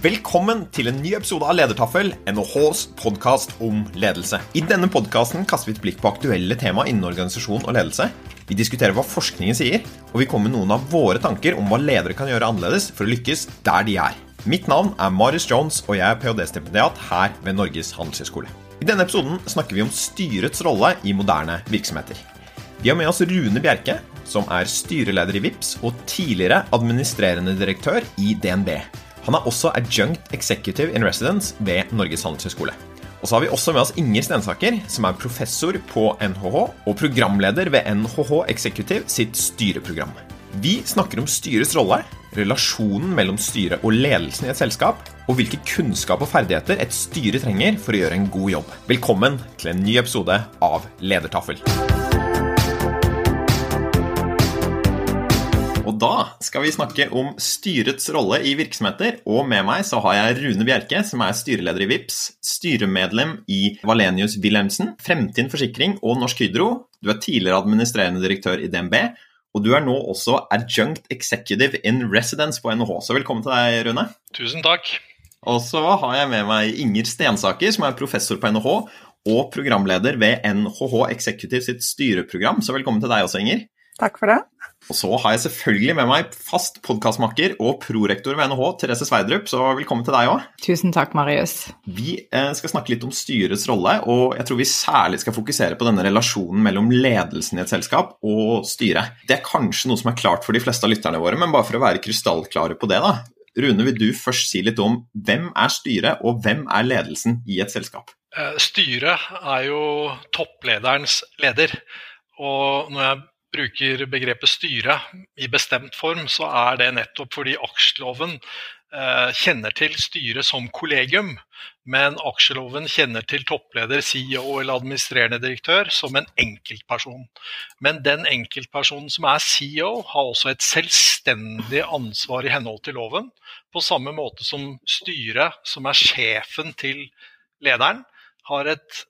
Velkommen til en ny episode av Ledertaffel, NHHs podkast om ledelse. I denne podkasten kaster vi et blikk på aktuelle tema innen organisasjon og ledelse. Vi diskuterer hva forskningen sier, og vi kommer med noen av våre tanker om hva ledere kan gjøre annerledes for å lykkes der de er. Mitt navn er Marius Jones, og jeg er ph.d.-stipendiat her ved Norges handelshøyskole. I denne episoden snakker vi om styrets rolle i moderne virksomheter. Vi har med oss Rune Bjerke, som er styreleder i VIPS og tidligere administrerende direktør i DNB. Han er også adjunct executive in residence ved Norges handelshøyskole. Og så har vi også med oss Inger Stensaker, som er professor på NHH og programleder ved NHH Executive sitt styreprogram. Vi snakker om styrets rolle, relasjonen mellom styret og ledelsen i et selskap, og hvilke kunnskap og ferdigheter et styre trenger for å gjøre en god jobb. Velkommen til en ny episode av Ledertaffel. Da skal vi snakke om styrets rolle i virksomheter, og med meg så har jeg Rune Bjerke, som er styreleder i VIPS, styremedlem i Valenius Wilhelmsen, Fremtind Forsikring og Norsk Hydro. Du er tidligere administrerende direktør i DNB, og du er nå også adjunct executive in residence på NHH. Så velkommen til deg, Rune. Tusen takk. Og så har jeg med meg Inger Stensaker, som er professor på NHH og programleder ved NHH Executive sitt styreprogram. Så velkommen til deg også, Inger. Takk for det. Og så har jeg selvfølgelig med meg fast podkastmakker og prorektor ved NHH, Therese Sveidrup, så velkommen til deg òg. Tusen takk, Marius. Vi eh, skal snakke litt om styrets rolle, og jeg tror vi særlig skal fokusere på denne relasjonen mellom ledelsen i et selskap og styret. Det er kanskje noe som er klart for de fleste av lytterne våre, men bare for å være krystallklare på det, da. Rune, vil du først si litt om hvem er styret, og hvem er ledelsen i et selskap? Eh, styret er jo topplederens leder. Og når jeg bruker begrepet styre i bestemt form, så er det nettopp fordi aksjeloven eh, kjenner til styret som kollegium, men aksjeloven kjenner til toppleder, CEO eller administrerende direktør som en enkeltperson. Men den enkeltpersonen som er CEO, har også et selvstendig ansvar i henhold til loven, på samme måte som styret, som er sjefen til lederen, har et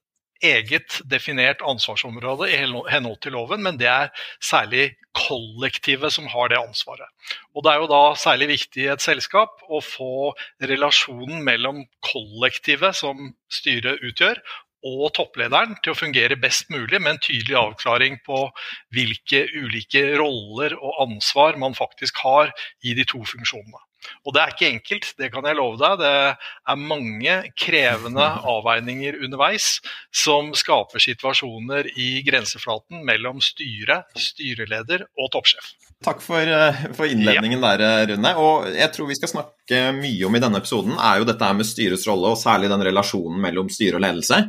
eget definert ansvarsområde i henhold til loven, men det er særlig kollektivet som har det ansvaret. Og Det er jo da særlig viktig i et selskap å få relasjonen mellom kollektivet som styret utgjør, og topplederen til å fungere best mulig, med en tydelig avklaring på hvilke ulike roller og ansvar man faktisk har i de to funksjonene. Og det er ikke enkelt, det kan jeg love deg. Det er mange krevende avveininger underveis som skaper situasjoner i grenseflaten mellom styre, styreleder og toppsjef. Takk for, eh, for innledningen ja. der, Rune. Og jeg tror vi skal snakke mye om i denne episoden, er jo dette med styrets rolle, og særlig den relasjonen mellom styre og ledelse.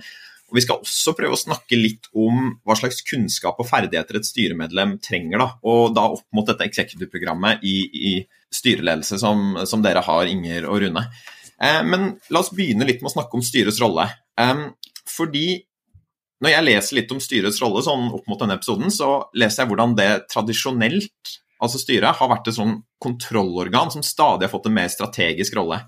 Og Vi skal også prøve å snakke litt om hva slags kunnskap og ferdigheter et styremedlem trenger. Da, og da opp mot dette executive-programmet i, i, styreledelse som, som, dere har, Inger og Rune. Eh, men la oss begynne litt med å snakke om styrets rolle. Eh, fordi når jeg leser litt om styrets rolle sånn opp mot denne episoden, så leser jeg hvordan det tradisjonelt, altså styret, har vært et sånn kontrollorgan som stadig har fått en mer strategisk rolle.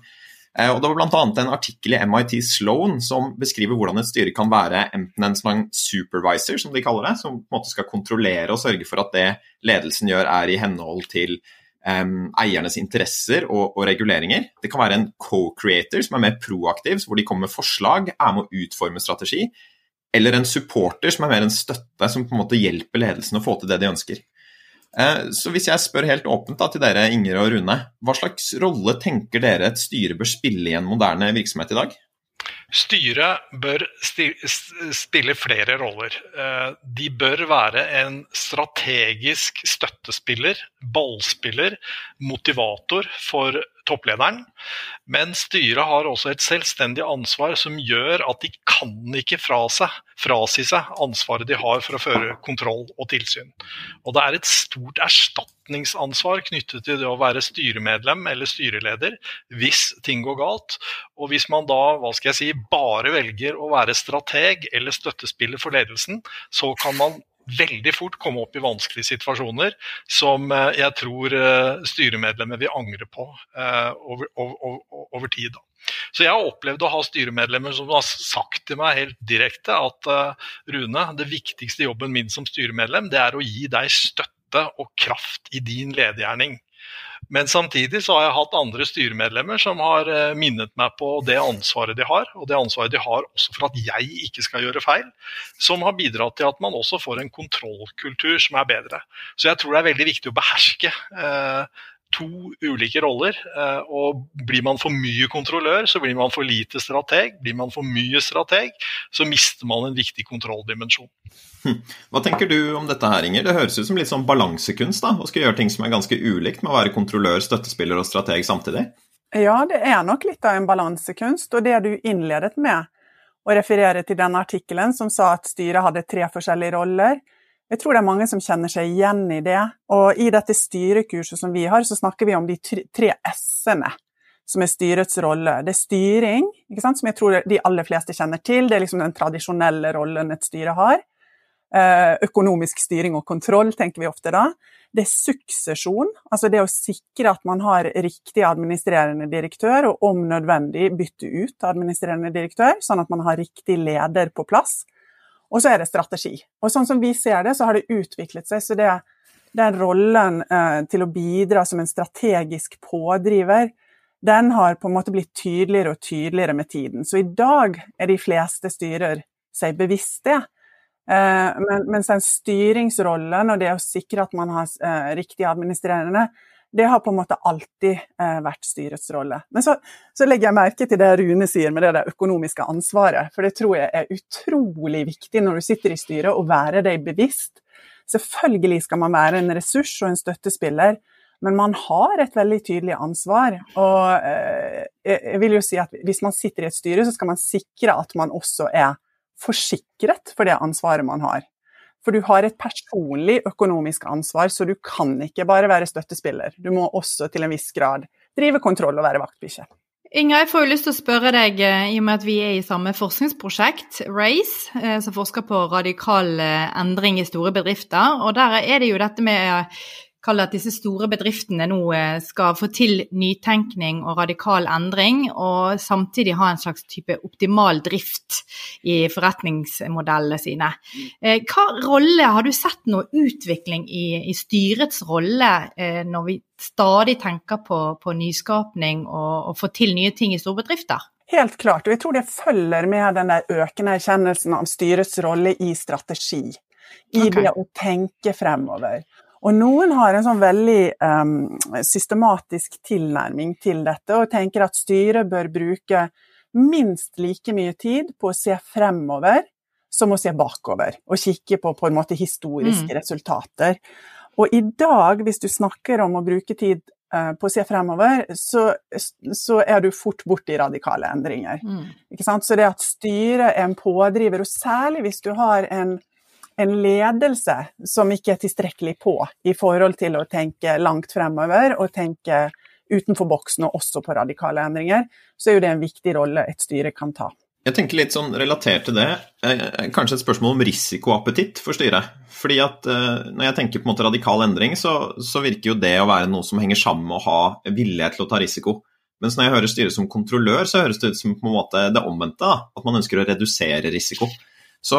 Eh, og Det var bl.a. en artikkel i MIT Sloan som beskriver hvordan et styre kan være enten en sånn supervisor, som de kaller det, som på en måte skal kontrollere og sørge for at det ledelsen gjør er i henhold til um, eiernes interesser og, og, reguleringer. Det kan være en co-creator som er mer proaktiv, hvor de kommer med forslag, er med å utforme strategi. Eller en supporter som er mer en støtte, som på en måte hjelper ledelsen å få til det de ønsker. Eh, så hvis jeg spør helt åpent da, til dere, Inger og Rune, hva slags rolle tenker dere et styre bør spille i en moderne virksomhet i dag? Styret bør spille flere roller. Eh, de bør være en strategisk støttespiller, ballspiller, motivator for topplederen. Men styret har også et selvstendig ansvar som gjør at de kan ikke fra seg, frasi seg ansvaret de har for å føre kontroll og tilsyn. Og det er et stort erstatningsansvar knyttet til det å være styremedlem eller styreleder hvis ting går galt. Og hvis man da hva skal jeg si, bare velger å være strateg eller støttespiller for ledelsen, så kan man veldig fort komme opp i vanskelige situasjoner som eh, jeg tror eh, styremedlemmer vil angre på eh, over, over, over tid. Så jeg har opplevd å ha styremedlemmer som har sagt til meg helt direkte at Rune, det viktigste jobben min som styremedlem, det er å gi deg støtte og kraft i din ledergjerning. Men samtidig så har jeg hatt andre styremedlemmer som har eh, minnet meg på det ansvaret de har, og det ansvaret de har også for at jeg ikke skal gjøre feil, som har bidratt til at man også får en kontrollkultur som er bedre. Så jeg tror det er veldig viktig å beherske eh, to ulike roller. Eh, og blir man for mye kontrollør, så blir man for lite strateg. Blir man for mye strateg, så mister man en viktig kontrolldimensjon. Hm. Hva tenker du om dette her, Inger? Det høres ut som litt sånn balansekunst da, å skulle gjøre ting som er ganske ulikt med å være kontrollør, støttespiller og strateg samtidig? Ja, det er nok litt av en balansekunst. Og det du innledet med å referere til den artikkelen som sa at styret hadde tre forskjellige roller, jeg tror det er mange som kjenner seg igjen i det. Og i dette styrekurset som vi har, så snakker vi om de tre s-ene som er styrets rolle. Det er styring, som jeg tror de aller fleste kjenner til. Det er liksom den tradisjonelle rollen et styre har. Eh, økonomisk styring og kontroll, tenker vi ofte da. Det er suksesjon, altså det å sikre at man har riktig administrerende direktør, og om nødvendig bytte ut administrerende direktør, sånn at man har riktig leder på plass. Og så er det strategi. Og sånn som vi ser det, så har det utviklet seg. Så det, den rollen eh, til å bidra som en strategisk pådriver, den har på en måte blitt tydeligere og tydeligere med tiden. Så i dag er de fleste styrer seg bevisst det. Eh, men, mens den styringsrollen og det å sikre at man har eh, riktig administrerende, det har på en måte alltid eh, vært styrets rolle. Men så, så, legger jeg merke til det Rune sier med det der økonomiske ansvaret. For det tror jeg er utrolig viktig når du sitter i styret, å være deg bevisst. Selvfølgelig skal man være en ressurs og en støttespiller, men man har et veldig tydelig ansvar. Og eh, jeg vil jo si at hvis man sitter i et styre, så skal man sikre at man også er forsikret for det ansvaret man har. For du har et personlig økonomisk ansvar, så du kan ikke bare være støttespiller. Du må også til en viss grad drive kontroll og være vaktbikkje. Inger, jeg får jo lyst til å spørre deg, eh, i og med at vi er i samme forskningsprosjekt, RACE, eh, som forsker på radikal eh, endring i store bedrifter. Og der er det jo dette med kall det at disse store bedriftene nå eh, skal få til nytenkning og radikal endring, og samtidig ha en slags type optimal drift i forretningsmodellene sine. Eh, hva rolle har du sett noe utvikling i, i styrets rolle eh, når vi stadig tenker på, på nyskapning og, og få til nye ting i store bedrifter? Helt klart, og jeg tror det følger med den økende erkjennelsen av styrets rolle i strategi. I okay. det å tenke fremover. Og noen har en sånn veldig um, systematisk tilnærming til dette, og tenker at styret bør bruke minst like mye tid på å se fremover som å se bakover, og kikke på på en måte historiske mm. resultater. Og i dag, hvis du snakker om å bruke tid uh, på å se fremover, så, så, er du fort borti radikale endringer. Mm. Så det at styret er en pådriver, og særlig hvis du har en en ledelse som ikke er tilstrekkelig på i forhold til å tenke langt fremover og tenke utenfor boksen og også på radikale endringer, så er jo det en viktig rolle et styre kan ta. Jeg tenker litt sånn relatert til det, eh, kanskje et spørsmål om risikoappetitt for styret. Fordi at eh, Når jeg tenker på en måte radikal endring, så, så virker jo det å være noe som henger sammen med å ha villighet til å ta risiko. Mens når jeg hører styret som kontrollør, så høres det ut som på en måte det omvendte. At man ønsker å redusere risiko. Så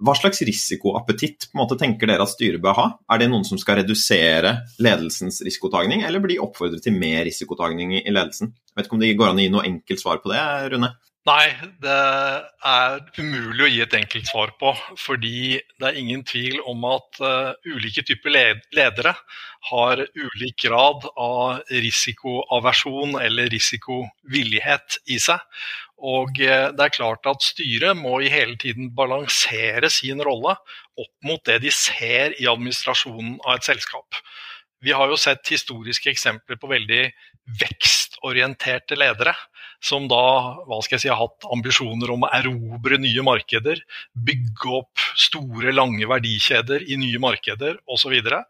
hva slags risikoappetitt på en måte, tenker dere at styret bør ha? Er det noen som skal redusere ledelsens risikotagning, eller blir de oppfordret til mer risikotagning i ledelsen? Jeg vet ikke om det går an å gi noe enkelt svar på det, Rune? Nei, det er umulig å gi et enkelt svar på. Fordi det er ingen tvil om at uh, ulike typer ledere har ulik grad av risikoaversjon eller risikovillighet i seg. Og uh, det er klart at styret må i hele tiden balansere sin rolle opp mot det de ser i administrasjonen av et selskap. Vi har jo sett historiske eksempler på veldig vekstorienterte ledere. Som da hva skal jeg si, har hatt ambisjoner om å erobre nye markeder, bygge opp store, lange verdikjeder i nye markeder osv. Og, så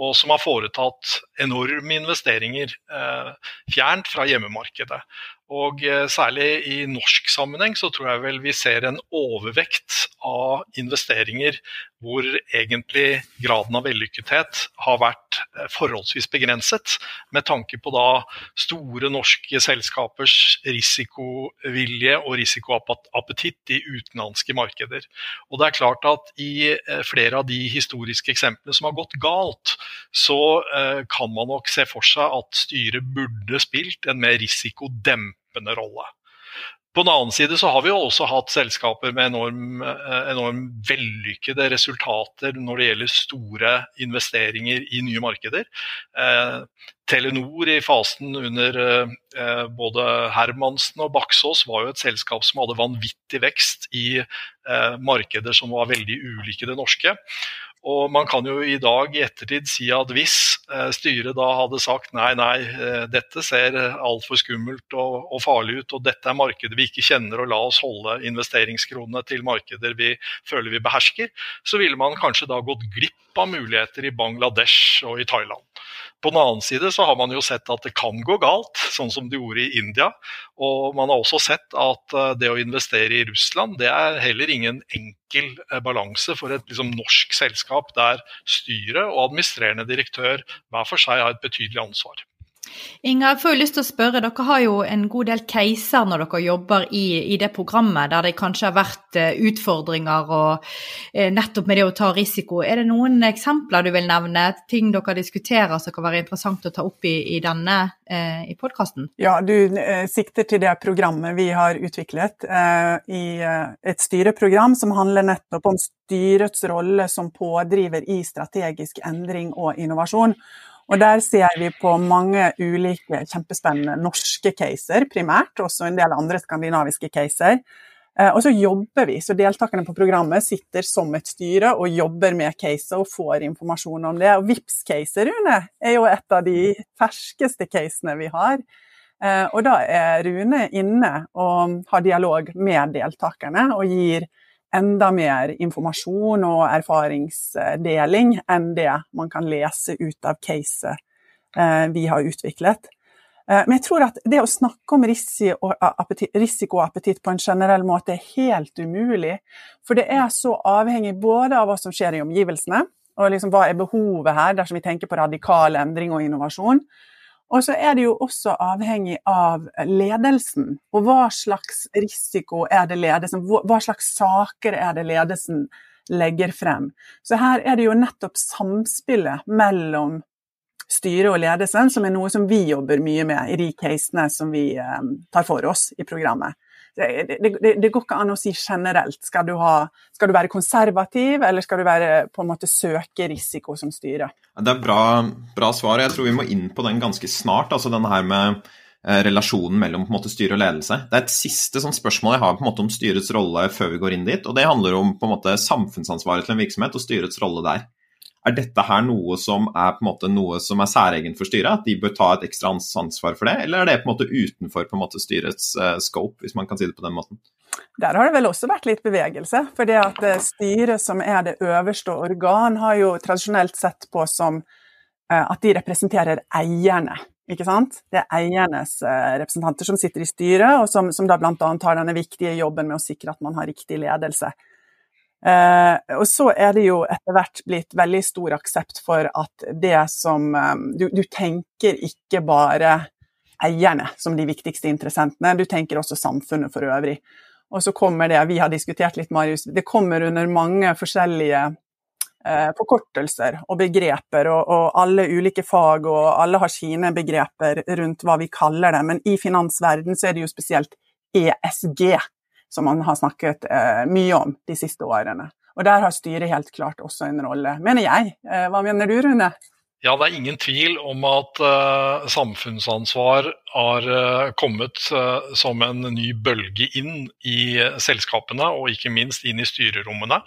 og som har foretatt enorme investeringer eh, fjernt fra hjemmemarkedet. Og eh, særlig i norsk sammenheng så tror jeg vel vi ser en overvekt av investeringer hvor egentlig graden av vellykkethet har vært eh, forholdsvis begrenset, med tanke på da store norske selskapers risikovilje og risikoappetitt i utenlandske markeder. Og det er klart at i eh, flere av de historiske eksemplene som har gått galt, så kan man nok se for seg at styret burde spilt en mer risikodempende dempende rolle. På den annen side så har vi jo også hatt selskaper med enormt eh, enorm vellykkede resultater når det gjelder store investeringer i nye markeder. Eh, Telenor i fasen under eh, både Hermansen og Baksås var jo et selskap som hadde vanvittig vekst i eh, markeder som var veldig ulike det norske. Og man kan jo i dag i ettertid si at hvis eh, styret da hadde sagt nei, nei, eh, dette ser altfor skummelt og, og, farlig ut, og dette er markeder vi ikke kjenner, og la oss holde investeringskronene til markeder vi føler vi behersker, så ville man kanskje da gått glipp av muligheter i Bangladesh og i Thailand. På den annen side så har man jo sett at det kan gå galt, sånn som det gjorde i India. Og man har også sett at eh, det å investere i Russland, det er heller ingen enkel eh, balanse for et liksom, norsk selskap der styret og administrerende direktør hver for seg har et betydelig ansvar. Inger, jeg får lyst til å spørre, Dere har jo en god del caser når dere jobber i, i, det programmet, der det kanskje har vært uh, utfordringer og uh, nettopp med det å ta risiko. Er det noen eksempler du vil nevne, ting dere diskuterer som kan være interessant å ta opp i, i denne eh, podkasten? Ja, du sikter til det programmet vi har utviklet i et styreprogram som handler nettopp om styrets rolle som pådriver i strategisk endring og innovasjon. Og der ser vi på mange ulike kjempespennende norske caser primært, også en del andre skandinaviske caser. Eh, og så jobber vi, så deltakerne på programmet sitter som et styre og jobber med caser og får informasjon om det. Og VIPs-case-Rune er jo et av de ferskeste casene vi har. Eh, og da er Rune inne og har dialog med deltakerne og gir enda mer informasjon og erfaringsdeling enn det man kan lese ut av caset eh, vi har utviklet. Eh, men jeg tror at det å snakke om risiko og appetitt på en generell måte er helt umulig. For det er så avhengig både av hva som skjer i omgivelsene, og liksom hva er behovet her dersom vi tenker på radikal endring og innovasjon, og så er det jo også avhengig av ledelsen. Og hva slags risiko er det ledelsen Hva slags saker er det ledelsen legger frem? Så her er det jo nettopp samspillet mellom styret og ledelsen som er noe som vi jobber mye med i de casene som vi eh, tar for oss i programmet det, det, det, går ikke an å si generelt. Skal du, ha, skal du, være konservativ, eller skal du være, på en måte søke risiko som styre? Det er bra, bra svar. Jeg tror vi må inn på den ganske snart. altså denne her med eh, relasjonen mellom på en måte, styre og ledelse. Det er et siste sånn, spørsmål jeg har på en måte, om styrets rolle før vi går inn dit. og Det handler om på en måte, samfunnsansvaret til en virksomhet og styrets rolle der. Er dette her noe som er på en måte noe som er særegent for styret, at de bør ta et ekstra ansvar for det, eller er det på en måte utenfor på en måte styrets uh, scope, hvis man kan si det på den måten? Der har det vel også vært litt bevegelse. For det at eh, styret, som er det øverste organ, har jo tradisjonelt sett på som uh, at de representerer eierne. Ikke sant? Det er eiernes representanter som sitter i styret, og som, som da bl.a. har denne viktige jobben med å sikre at man har riktig ledelse. Eh, og så er det jo etter hvert blitt veldig stor aksept for at det som um, du, du, tenker ikke bare eierne som de viktigste interessentene, du tenker også samfunnet for øvrig. Og så kommer det, vi har diskutert litt, Marius, det kommer under mange forskjellige eh, forkortelser og begreper, og, og, alle ulike fag og alle har sine begreper rundt hva vi kaller det, men i finansverden så er det jo spesielt ESG som man har snakket eh, mye om de siste årene. Og der har styret helt klart også en rolle, mener jeg. Eh, hva mener du, Rune? Ja, det er ingen tvil om at uh, samfunnsansvar har eh, kommet eh, som en ny bølge inn i selskapene, og ikke minst inn i styrerommene.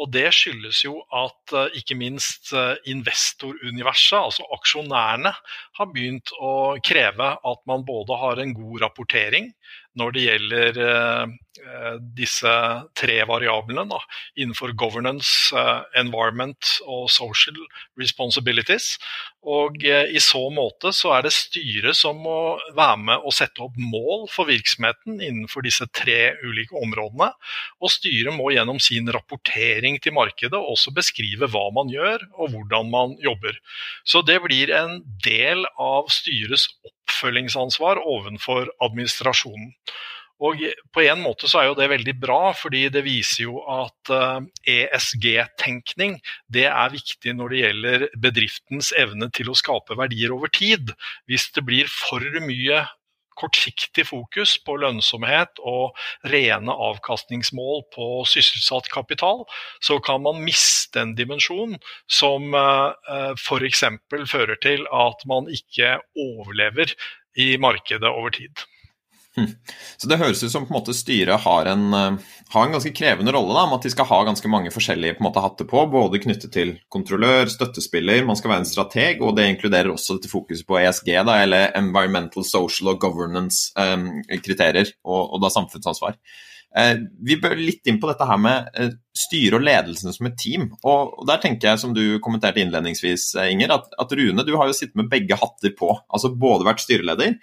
Og Det skyldes jo at ikke minst investoruniverset, altså aksjonærene, har begynt å kreve at man både har en god rapportering når det gjelder disse tre variablene da, innenfor governance, environment og social responsibilities. Og i så måte så er det styret som må være med og sette opp mål for virksomheten innenfor disse tre ulike områdene. Og styret må gjennom sin rapportering til markedet også beskrive hva man gjør og hvordan man jobber. Så det blir en del av styrets oppfølgingsansvar overfor administrasjonen. Og på en måte så er jo det veldig bra, fordi det viser jo at ESG-tenkning eh, e det er viktig når det gjelder bedriftens evne til å skape verdier over tid. Hvis det blir for mye kortsiktig fokus på lønnsomhet og rene avkastningsmål på sysselsatt kapital, så kan man miste en dimensjon som eh, f.eks. fører til at man ikke overlever i markedet over tid. Hm. Så Det høres ut som på en måte styret har en, eh, har en ganske krevende rolle, da, med at de skal ha ganske mange forskjellige på måte, hatter på. Både knyttet til kontrollør, støttespiller, man skal være en strateg, og det inkluderer også dette fokuset på ESG, da, eller Environmental, Social og Governance-kriterier, eh, og, og, da samfunnsansvar. Eh, vi bør litt inn på dette her med eh, styre og ledelsen som et team. Og, og, Der tenker jeg, som du kommenterte innledningsvis, eh, Inger, at, at Rune, du har jo sittet med begge hatter på. Altså både vært styreleder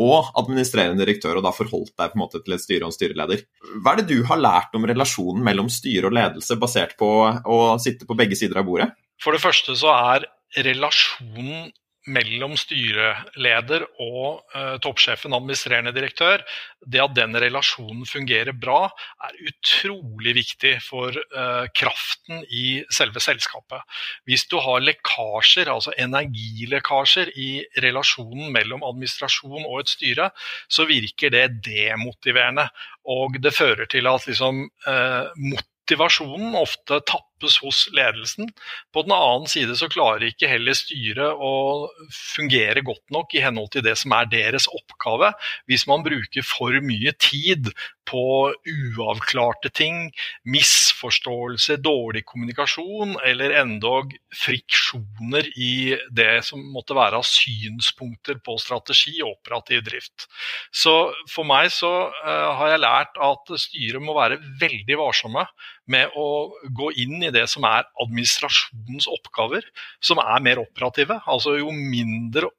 og administrerende direktør, og da forholdt deg på en måte til et styre og en styreleder. Hva er det du har lært om relasjonen mellom styre og ledelse, basert på å sitte på begge sider av bordet? For det første så er relasjonen mellom styreleder og uh, toppsjefen, administrerende direktør, det at den relasjonen fungerer bra, er utrolig viktig for uh, kraften i selve selskapet. Hvis du har lekkasjer, altså energilekkasjer i relasjonen mellom administrasjon og et styre, så virker det demotiverende. Og det fører til at liksom, uh, motivasjonen ofte tappes hos ledelsen. På den annen side så klarer ikke heller styret å fungere godt nok i henhold til det som er deres oppgave, hvis man bruker for mye tid på uavklarte ting, misforståelse, dårlig kommunikasjon eller endog friksjoner i det som måtte være av synspunkter på strategi og operativ drift. Så for meg så uh, har jeg lært at styret må være veldig varsomme med å gå inn i det som er administrasjonens oppgaver, som er mer operative. Altså jo mindre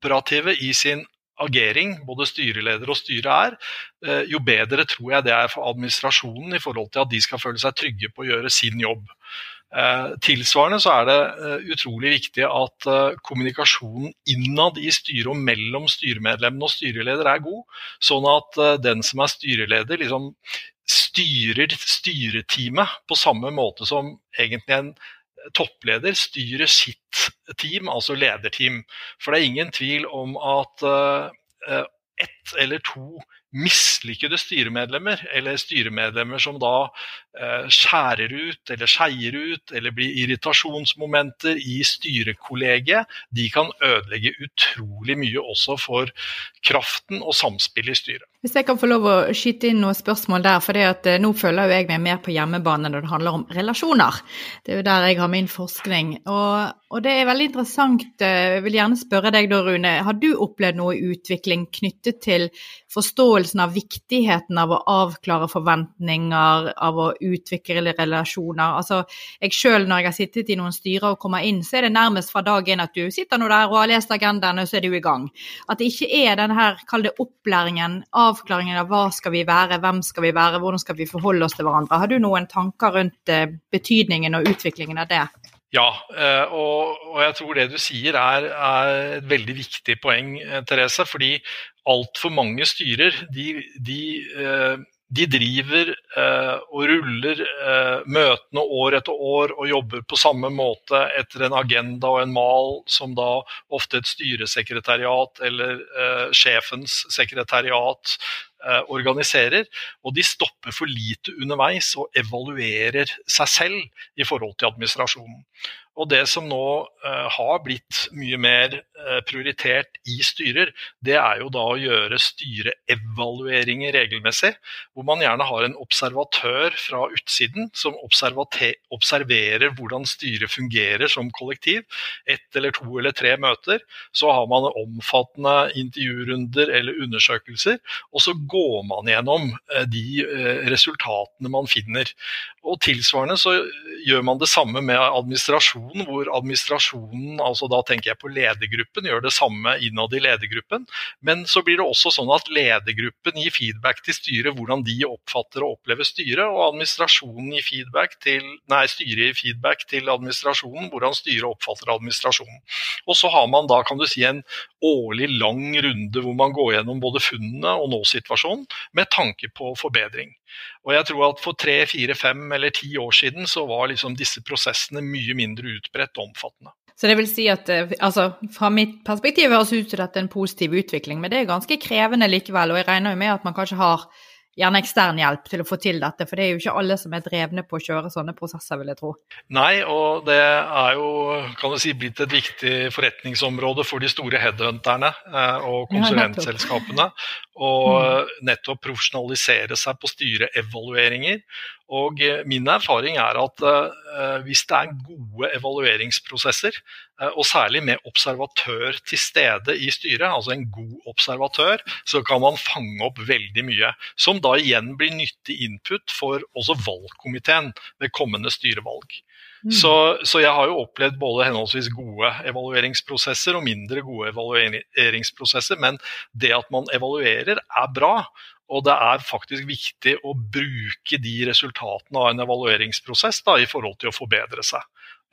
operative i sin agering, både styreleder og styre er, eh, jo bedre tror jeg det er for administrasjonen i forhold til at de skal føle seg trygge på å gjøre sin jobb. Eh, tilsvarende så er det eh, utrolig viktig at kommunikasjonen innad i styret og mellom styremedlemmene og styreleder er god, sånn at den som er styreleder, liksom styrer styreteamet på samme måte som egentlig en toppleder styrer sitt team, altså lederteam. For det er ingen tvil om at uh, ett eller to mislykkede styremedlemmer, eller styremedlemmer som da eh, skjærer ut eller skeier ut, eller blir irritasjonsmomenter i styrekollegiet, de kan ødelegge utrolig mye også for kraften og samspillet i styret. Hvis jeg kan få lov å skyte inn noen spørsmål der, for at, nå føler jeg meg mer på hjemmebane når det handler om relasjoner. Det er jo der jeg har min forskning. Og, og, det er veldig interessant, eh, jeg vil gjerne spørre deg da, Rune. Har du opplevd noe utvikling knyttet til forståelsen av viktigheten av å avklare forventninger, av å utvikle relasjoner? Altså, jeg sjøl når jeg har sittet i noen styrer og kommer inn, så er det nærmest fra dag én at du sitter nå der og har lest agendaen, og så er du i gang. At det ikke er den her, kall det opplæringen avklaringen av hva skal vi være, hvem skal vi være, hvordan skal vi forholde oss til hverandre. Har du noen tanker rundt eh, betydningen og utviklingen av det? Ja, eh, og, jeg tror det du sier er, er et veldig viktig poeng, eh, Therese. Fordi altfor mange styrer de, de de driver eh, og ruller eh, møtene år etter år og jobber på samme måte etter en agenda og en mal som da ofte et styresekretariat eller eh, sjefens sekretariat eh, organiserer. Og de stopper for lite underveis og evaluerer seg selv i forhold til administrasjonen. Og det som nå uh, har blitt mye mer prioritert i styrer, det er jo da å gjøre styreevalueringer regelmessig. Hvor man gjerne har en observatør fra utsiden som observerer hvordan styret fungerer som kollektiv. Ett eller to eller tre møter. Så har man omfattende intervjurunder eller undersøkelser. Og så går man gjennom uh, de resultatene man finner. Og tilsvarende så gjør man det samme med administrasjonen, hvor administrasjonen, altså da tenker jeg på ledergruppen, gjør det samme innad i ledergruppen. Men så blir det også sånn at ledergruppen gir feedback til styret hvordan de oppfatter og opplever styret, og administrasjonen gir feedback til, nei, styret gir feedback til administrasjonen hvordan styret oppfatter administrasjonen. Og så har man da, kan du si, en årlig lang runde hvor man går gjennom både funnene og nåsituasjonen med tanke på forbedring. Og jeg tror at For tre, fire, fem eller ti år siden så var liksom disse prosessene mye mindre utbredt og omfattende. Så det vil si at eh, altså, Fra mitt perspektiv høres ut som dette er en positiv utvikling, men det er ganske krevende likevel. Og jeg regner jo med at man kanskje har gjerne ekstern hjelp til å få til dette, for det er jo ikke alle som er drevne på å kjøre sånne prosesser, vil jeg tro. Nei, og det er jo kan du si, blitt et viktig forretningsområde for de store headhunterne eh, og konsulentselskapene. Og mm. nettopp profesjonalisere seg på styreevalueringer. Og eh, min erfaring er at uh, hvis det er gode evalueringsprosesser, uh, og særlig med observatør til stede i styret, altså en god observatør, så kan man fange opp veldig mye. Som da igjen blir nyttig input for også valgkomiteen ved kommende styrevalg. Mm. Så, så, jeg har jo opplevd både henholdsvis gode evalueringsprosesser og mindre gode evalueringsprosesser, men det at man evaluerer er bra. Og det er faktisk viktig å bruke de resultatene av en evalueringsprosess da, i forhold til å forbedre seg.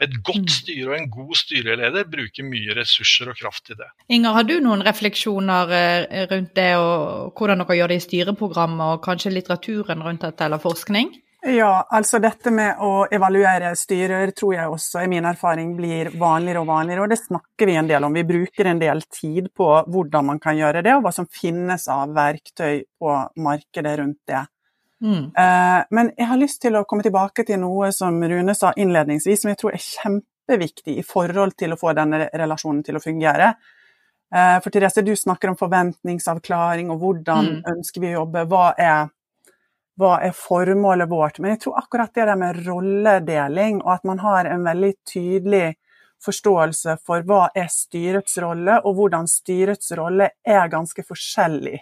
Et godt mm. styre og en god styreleder bruker mye ressurser og kraft til det. Inger, har du noen refleksjoner eh, rundt det, og hvordan dere gjør det i styreprogrammet, og kanskje litteraturen rundt dette, eller forskning? Ja, altså dette med å evaluere styrer tror jeg også i min erfaring blir vanligere og vanligere, og det snakker vi en del om. Vi bruker en del tid på hvordan man kan gjøre det, og hva som finnes av verktøy på markedet rundt det. Mm. Eh, men jeg har lyst til å komme tilbake til noe som Rune sa innledningsvis, som jeg tror er kjempeviktig i forhold til å få denne relasjonen til å fungere. Eh, for Therese, du snakker om forventningsavklaring og hvordan mm. ønsker vi å jobbe. Hva er hva er formålet vårt. Men jeg tror akkurat det der med rolledeling, og at man har en veldig tydelig forståelse for hva er styrets rolle, og hvordan styrets rolle er ganske forskjellig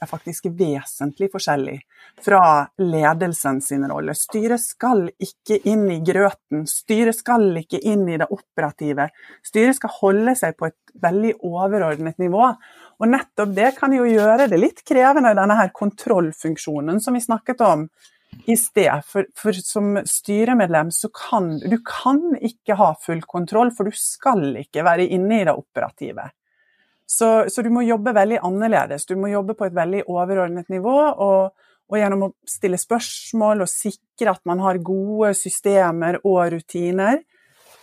er faktisk vesentlig forskjellig fra ledelsen sin rolle. Styret skal ikke inn i grøten, styret skal ikke inn i det operative. Styret skal holde seg på et veldig overordnet nivå. Og nettopp det kan jo gjøre det litt krevende, denne her kontrollfunksjonen som vi snakket om i sted. For, for som styremedlem så kan du kan ikke ha full kontroll, for du skal ikke være inne i det operative. Så, så, du må jobbe veldig annerledes. Du må jobbe på et veldig overordnet nivå. Og, og, gjennom å stille spørsmål og sikre at man har gode systemer og rutiner.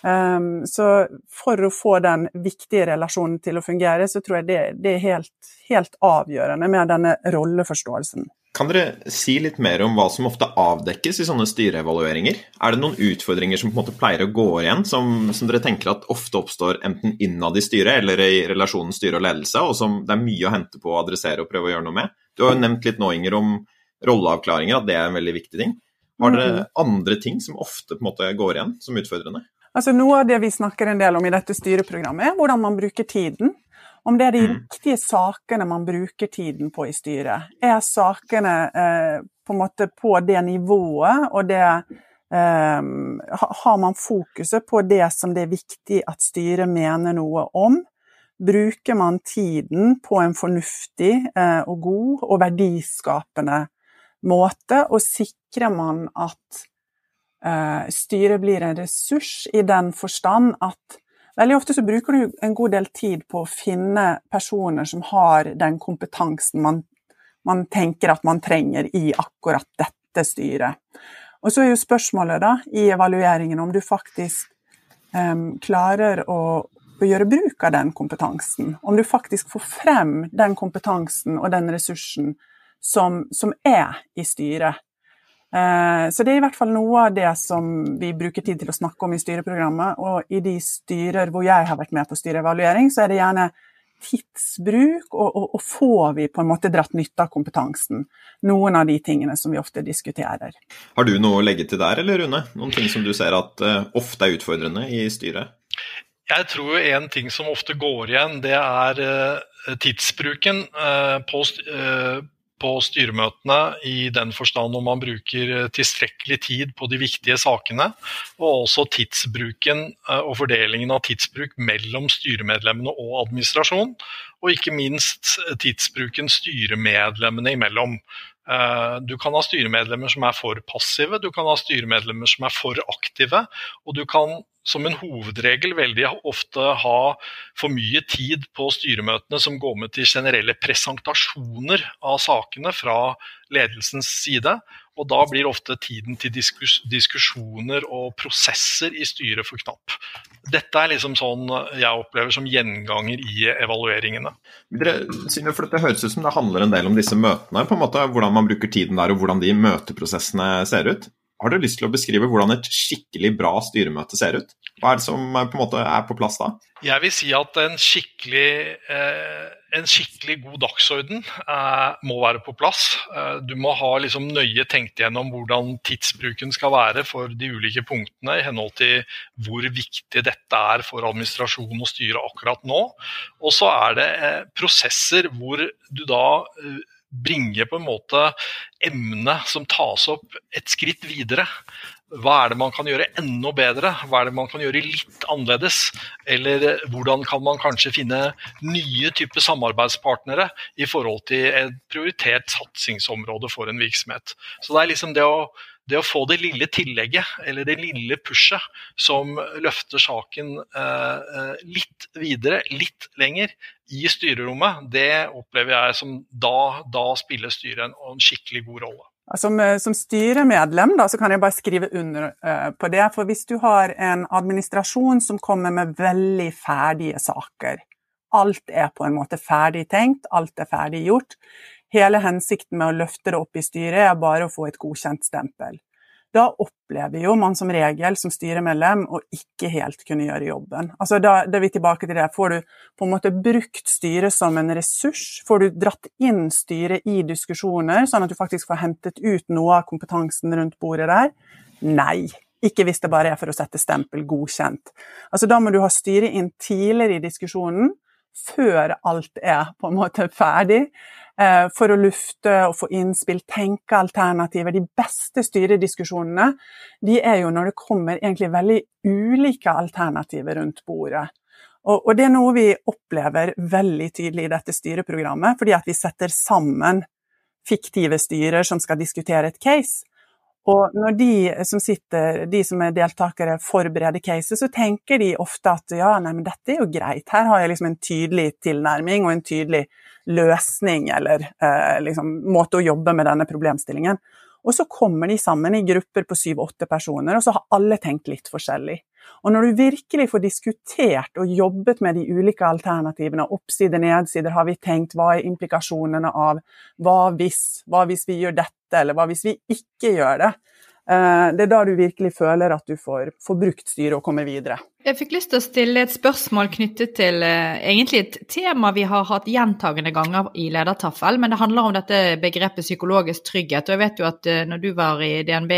Um, så for å få den viktige relasjonen til å fungere, så tror jeg det, det er helt, helt avgjørende med denne rolleforståelsen. Kan dere si litt mer om hva som ofte avdekkes i sånne styreevalueringer? Er det noen utfordringer som på en måte pleier å gå igjen, som, som dere tenker at ofte oppstår enten innad i styret eller i relasjonen styre og ledelse, og som det er mye å hente på å adressere og prøve å gjøre noe med? Du har jo nevnt litt nå, Inger, om rolleavklaringer, at det er en veldig viktig ting. Har dere mm. andre ting som ofte på en måte går igjen som utfordrende? Altså Noe av det vi snakker en del om i dette styreprogrammet, er hvordan man bruker tiden. Om det er de mm. riktige sakene man bruker tiden på i styret. Er sakene eh, på på det nivået, og det eh, Har man fokuset på det som det er viktig at styret mener noe om? Bruker man tiden på en fornuftig eh, og god og verdiskapende måte, og sikrer man at styret blir en ressurs i den forstand at Veldig ofte så bruker du en god del tid på å finne personer som har den kompetansen man, man tenker at man trenger i akkurat dette styret. Og så er jo spørsmålet da, i evalueringen om du faktisk um, klarer å, å, gjøre bruk av den kompetansen. Om du faktisk får frem den kompetansen og den ressursen som, som er i styret. Eh, så det er i hvert fall noe av det som vi bruker tid til å snakke om i styreprogrammet. Og i de styrer hvor jeg har vært med på styreevaluering, så er det gjerne tidsbruk, og, og, og, får vi på en måte dratt nytte av kompetansen? Noen av de tingene som vi ofte diskuterer. Har du noe å legge til der, eller Rune? Noen ting som du ser at uh, ofte er utfordrende i styret? Jeg tror en ting som ofte går igjen, det er uh, tidsbruken uh, på, på styremøtene i den forstand om man bruker eh, tilstrekkelig tid på de viktige sakene, og også tidsbruken eh, og fordelingen av tidsbruk mellom styremedlemmene og administrasjon, og ikke minst eh, tidsbruken styremedlemmene imellom. Du kan ha styremedlemmer som er for passive, du kan ha styremedlemmer som er for aktive, og du kan som en hovedregel veldig ofte ha for mye tid på styremøtene som går med til generelle presentasjoner av sakene fra ledelsens side. Og da blir ofte tiden til diskus diskusjoner og prosesser i styret for knapp. Dette er liksom sånn jeg opplever som gjenganger i evalueringene. Dere, for Det høres ut som det handler en del om disse møtene, på en måte, hvordan man bruker tiden der og hvordan de møteprosessene ser ut. Har du lyst til å beskrive hvordan et skikkelig bra styremøte ser ut? Hva er det som på en måte er på plass da? Jeg vil si at en skikkelig, eh, en skikkelig god dagsorden eh, må være på plass. Eh, du må ha liksom nøye tenkt gjennom hvordan tidsbruken skal være for de ulike punktene, i henhold til hvor viktig dette er for administrasjon og styre akkurat nå. Og så er det eh, prosesser hvor du da eh, bringe på en måte emnet som tas opp, et skritt videre. Hva er det man kan gjøre enda bedre? Hva er det man kan gjøre litt annerledes? Eller hvordan kan man kanskje finne nye typer samarbeidspartnere i forhold til et prioritert satsingsområde for en virksomhet. Så det er liksom det å det å få det lille tillegget, eller det lille pushet, som løfter saken eh, eh, litt videre, litt lenger i styrerommet, det opplever jeg som da, da spiller styret en, en, skikkelig god rolle. Som, eh, som styremedlem da, så kan jeg bare skrive under uh, på det. For hvis du har en administrasjon som kommer med veldig ferdige saker, alt er på en måte ferdig tenkt, alt er ferdig gjort, Hele hensikten med å løfte det opp i styret er bare å få et godkjent stempel. Da opplever jo man som regel som styremedlem å ikke helt kunne gjøre jobben. Altså da, da, er vi tilbake til det. Får du på en måte brukt styret som en ressurs? Får du dratt inn styret i diskusjoner, sånn at du faktisk får hentet ut noe av kompetansen rundt bordet der? Nei. Ikke hvis det bare er for å sette stempel 'godkjent'. Altså Da må du ha styret inn tidligere i diskusjonen, før alt er på en måte ferdig. Eh, for å lufte og få innspill, tenke alternativer. De beste styrediskusjonene de er jo når det kommer egentlig veldig ulike alternativer rundt bordet. Og, og det er noe vi opplever veldig tydelig i dette styreprogrammet, fordi at vi setter sammen fiktive styrer som skal diskutere et case. Og når de som sitter, de som er deltakere, forbereder caset, så tenker de ofte at ja, nei, men dette er jo greit, her har jeg liksom en tydelig tilnærming og en tydelig løsning eller eh, liksom, måte å jobbe med denne problemstillingen. Og så kommer de sammen i grupper på syv-åtte personer, og så har alle tenkt litt forskjellig. Og når du virkelig får diskutert og jobbet med de ulike alternativene, oppsider, nedsider, har vi tenkt hva er implikasjonene av hva hvis, hva hvis vi gjør dette, eller hva hvis vi ikke gjør det, eh, det er da du virkelig føler at du får, får brukt styret og kommer videre. Jeg fikk lyst til å stille et spørsmål knyttet til uh, egentlig et tema vi har hatt gjentagende ganger i Ledertaffel, men det handler om dette begrepet psykologisk trygghet. Og jeg vet jo at uh, når du var i DNB,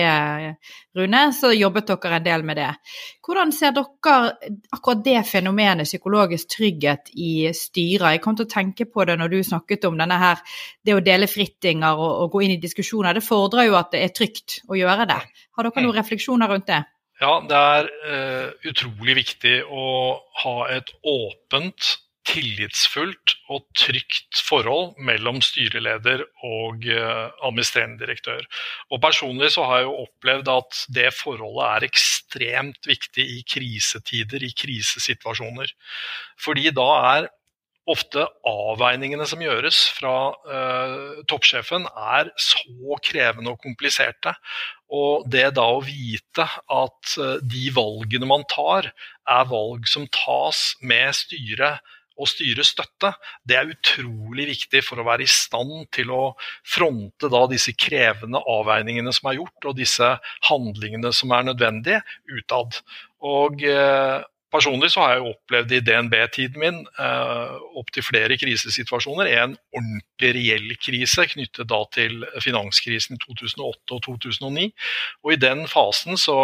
Rune, så jobbet dere en del med det. Hvordan ser dere akkurat det fenomenet psykologisk trygghet i styret? Jeg kom til å tenke på det når du snakket om denne her, det å dele frittinger og, og gå inn i diskusjoner. Det fordrer jo at det er trygt å gjøre det. Har dere noen refleksjoner rundt det? Ja, det er uh, utrolig viktig å ha et åpent, tillitsfullt og trygt forhold mellom styreleder og uh, administrerende direktør. Og Personlig så har jeg jo opplevd at det forholdet er ekstremt viktig i krisetider, i krisesituasjoner. Fordi da er ofte avveiningene som gjøres fra uh, toppsjefen, er så krevende og kompliserte. Og det da å vite at uh, de valgene man tar, er valg som tas med styret og styrets støtte, det er utrolig viktig for å være i stand til å fronte da disse krevende avveiningene som er gjort, og disse handlingene som er nødvendige utad. Og eh, Personlig så har jeg opplevd i DNB-tiden min eh, opptil flere krisesituasjoner. En ordentlig reell krise knyttet da til finanskrisen i 2008 og 2009. Og I den fasen så,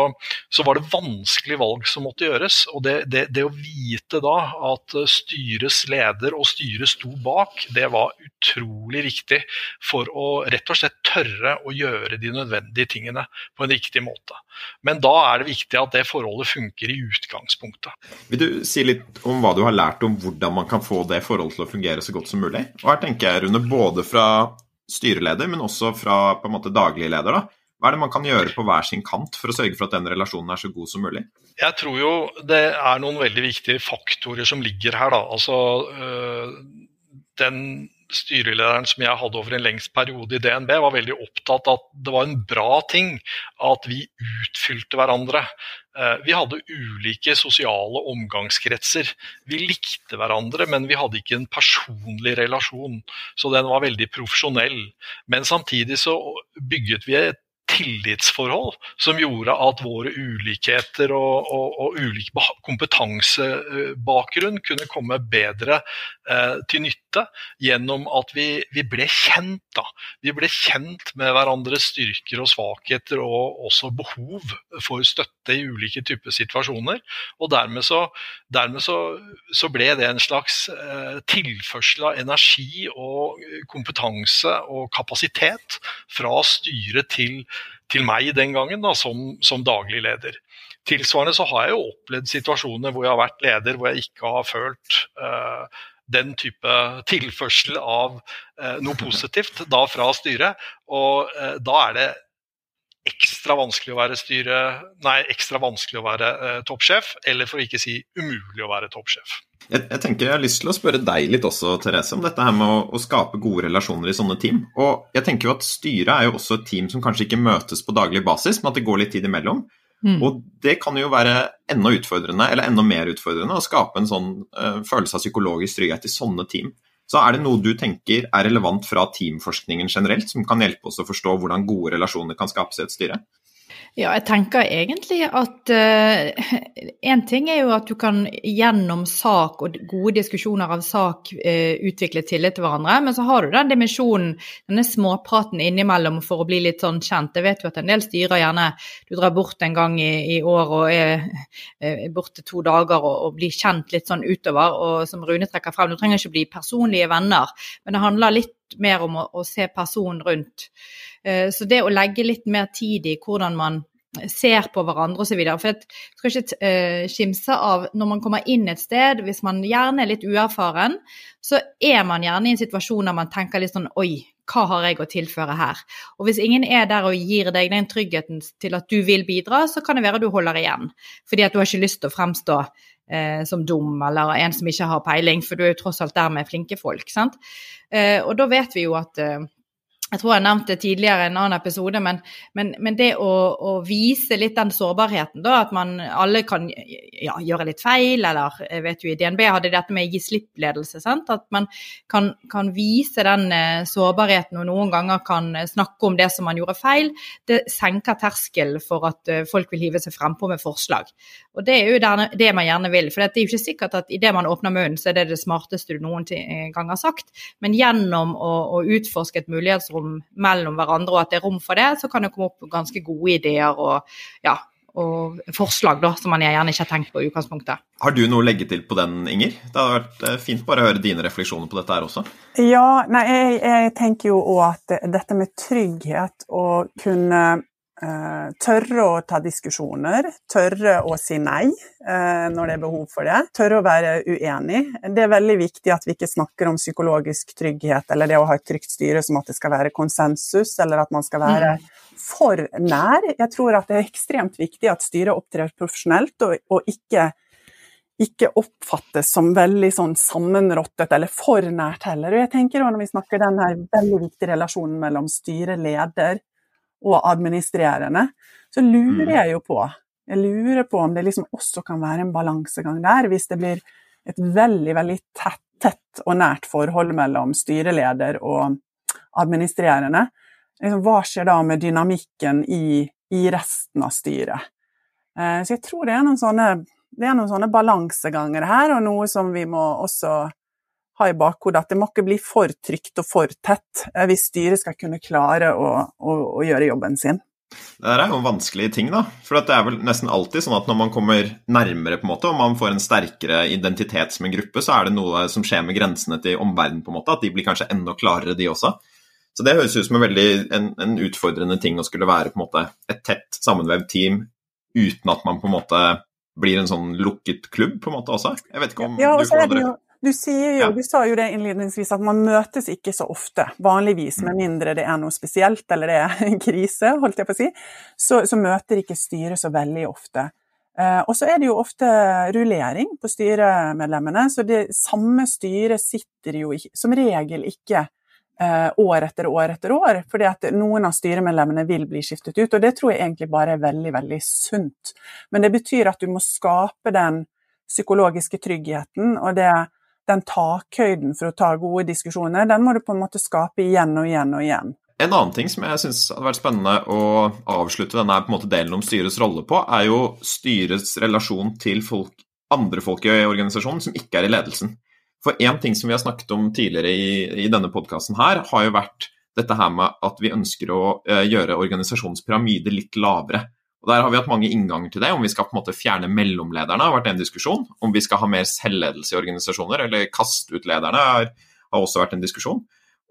så var det vanskelige valg som måtte gjøres. og det, det, det, å vite da at styrets leder og styret sto bak, det var utrolig viktig for å rett og slett tørre å gjøre de nødvendige tingene på en riktig måte. Men da er det viktig at det forholdet funker i utgangspunktet. Vil du si litt om hva du har lært om hvordan man kan få det forholdet til å fungere så godt som mulig? Og her tenker jeg, Rune, både fra styreleder, men også fra på en måte daglig leder. da. Hva er det man kan gjøre på hver sin kant for å sørge for at den relasjonen er så god som mulig? Jeg tror jo det er noen veldig viktige faktorer som ligger her. da. Altså, øh, den styrelederen som jeg hadde over en lengst periode i DNB, var veldig opptatt av at det var en bra ting at vi utfylte hverandre. Eh, vi hadde ulike sosiale omgangskretser. Vi likte hverandre, men vi hadde ikke en personlig relasjon. Så den var veldig profesjonell. Men samtidig så bygget vi et tillitsforhold som gjorde at våre ulikheter og, og, og ulik kompetansebakgrunn kunne komme bedre eh, til nytte gjennom at vi, vi, ble kjent. da. Vi ble kjent med hverandres styrker og svakheter og også behov for støtte i ulike typer situasjoner. Og dermed så, dermed så, så ble det en slags eh, tilførsel av energi og kompetanse og kapasitet fra styret til til meg den gangen da, som, som, daglig leder. Tilsvarende så har jeg jo opplevd situasjoner hvor jeg har vært leder hvor jeg ikke har følt eh, den type tilførsel av eh, noe positivt da fra styret. Og eh, da er det ekstra vanskelig å være styre, nei, ekstra vanskelig å være toppsjef, eller for å ikke si umulig å være toppsjef. Jeg, jeg, tenker jeg har lyst til å spørre deg litt også, Therese, om dette her med å, å, skape gode relasjoner i sånne team. Og jeg tenker jo at Styret er jo også et team som kanskje ikke møtes på daglig basis, men at det går litt tid imellom. Mm. Og det kan jo være enda utfordrende, eller enda mer utfordrende, å skape en sånn uh, følelse av psykologisk trygghet i sånne team. Så er det noe du tenker er relevant fra teamforskningen generelt, som kan hjelpe oss å forstå hvordan gode relasjoner kan skapes i et styre? Ja, jeg tenker egentlig at uh, en ting er jo at du kan gjennom sak og gode diskusjoner av sak uh, utvikle tillit til hverandre, men så har du den dimensjonen, denne småpraten innimellom for å bli litt sånn kjent. Jeg vet jo at en del styrer gjerne du drar bort en gang i, i år og er er borte to dager og, og, blir kjent litt sånn utover. Og som Rune trekker frem, du trenger ikke bli personlige venner, men det handler litt mer om å, å se personen rundt. Eh, så det å legge litt mer tid i hvordan man ser på hverandre osv. For jeg skal ikke uh, skimse av når man kommer inn et sted, hvis man gjerne er litt uerfaren, så er man gjerne i en situasjon der man tenker litt sånn Oi, hva har jeg å tilføre her? Og hvis ingen er der og gir deg den tryggheten til at du vil bidra, så kan det være du holder igjen. Fordi at du har ikke lyst til å fremstå eh, som dum eller en som ikke har peiling, for du er jo tross alt der med flinke folk. sant? Eh, og da vet vi jo at eh, jeg tror jeg nevnte det tidligere i en annen episode, men, men, men det å, å, vise litt den sårbarheten, da, at man alle kan ja, gjøre litt feil, eller jeg vet jo i DNB hadde dette med gi slipp-ledelse, at man kan, kan, vise den eh, sårbarheten og noen ganger kan snakke om det som man gjorde feil, det senker terskelen for at eh, folk vil hive seg frempå med forslag. Og det er jo det man gjerne vil, for det er jo ikke sikkert at idet man åpner munnen, så er det det smarteste du noen gang har sagt, men gjennom å, å utforske et mulighetsrom rom mellom hverandre, og at det er rom for det, så kan det komme opp ganske gode ideer og, ja, og forslag da, som man gjerne ikke har tenkt på i utgangspunktet. Har du noe å legge til på den, Inger? Det hadde vært eh, fint bare å høre dine refleksjoner på dette her også. Ja, nei, jeg, jeg tenker jo òg at dette med trygghet og kunne tørre å ta diskusjoner, tørre å si nei uh, når det er behov for det. Tørre å være uenig. Det er veldig viktig at vi ikke snakker om psykologisk trygghet eller det å ha et trygt styre som at det skal være konsensus, eller at man skal være mm. for nær. Jeg tror at det er ekstremt viktig at styret opptrer profesjonelt og, og ikke, ikke oppfattes som veldig sånn sammenrottet eller for nært heller. Og jeg tenker også Når vi snakker den her veldig viktige relasjonen mellom styre, leder og administrerende, så lurer mm. jeg jo på jeg lurer på om det liksom også kan være en balansegang der, hvis det blir et veldig, veldig tett, tett og nært forhold mellom styreleder og administrerende. Liksom, hva skjer da med dynamikken i, i resten av styret? Eh, så jeg tror det er noen sånne, det er noen sånne balanseganger her, og noe som vi må også ha i bakhodet. At det må ikke bli for trygt og for tett eh, hvis styret skal kunne klare å, å, å gjøre jobben sin. Det er jo en vanskelig ting, da. For det er vel nesten alltid sånn at når man kommer nærmere på en måte, og man får en sterkere identitet som en gruppe, så er det noe som skjer med grensene til omverdenen, på en måte. At de blir kanskje enda klarere, de også. Så det høres ut som en veldig en, en utfordrende ting å skulle være på en måte et tett sammenvevd team uten at man på en måte blir en sånn lukket klubb, på en måte også. Jeg vet ikke om ja, du får det du, sier jo, ja. du sa jo det innledningsvis at man møtes ikke så ofte, vanligvis, med mindre det er noe spesielt eller det er en krise, holdt jeg på å si, så, så møter ikke styret så veldig ofte. Eh, og så er det jo ofte rullering på styremedlemmene, så det samme styret sitter jo ikke, som regel ikke Eh, år etter år etter år, fordi at noen av styremedlemmene vil bli skiftet ut. Og det tror jeg egentlig bare er veldig, veldig sunt. Men det betyr at du må skape den psykologiske tryggheten og det, den takhøyden for å ta gode diskusjoner, den må du på en måte skape igjen og igjen og igjen. En annen ting som jeg syns hadde vært spennende å avslutte denne delen om styrets rolle på, er jo styrets relasjon til folk, andre folk i organisasjonen som ikke er i ledelsen. For én ting som vi har snakket om tidligere i, i denne podkasten her, har jo vært dette her med at vi ønsker å uh, gjøre organisasjonens pyramide litt lavere. Og Der har vi hatt mange innganger til det. Om vi skal på en måte fjerne mellomlederne, har vært en diskusjon. Om vi skal ha mer selvledelse i organisasjoner, eller kaste ut lederne, har, har også vært en diskusjon.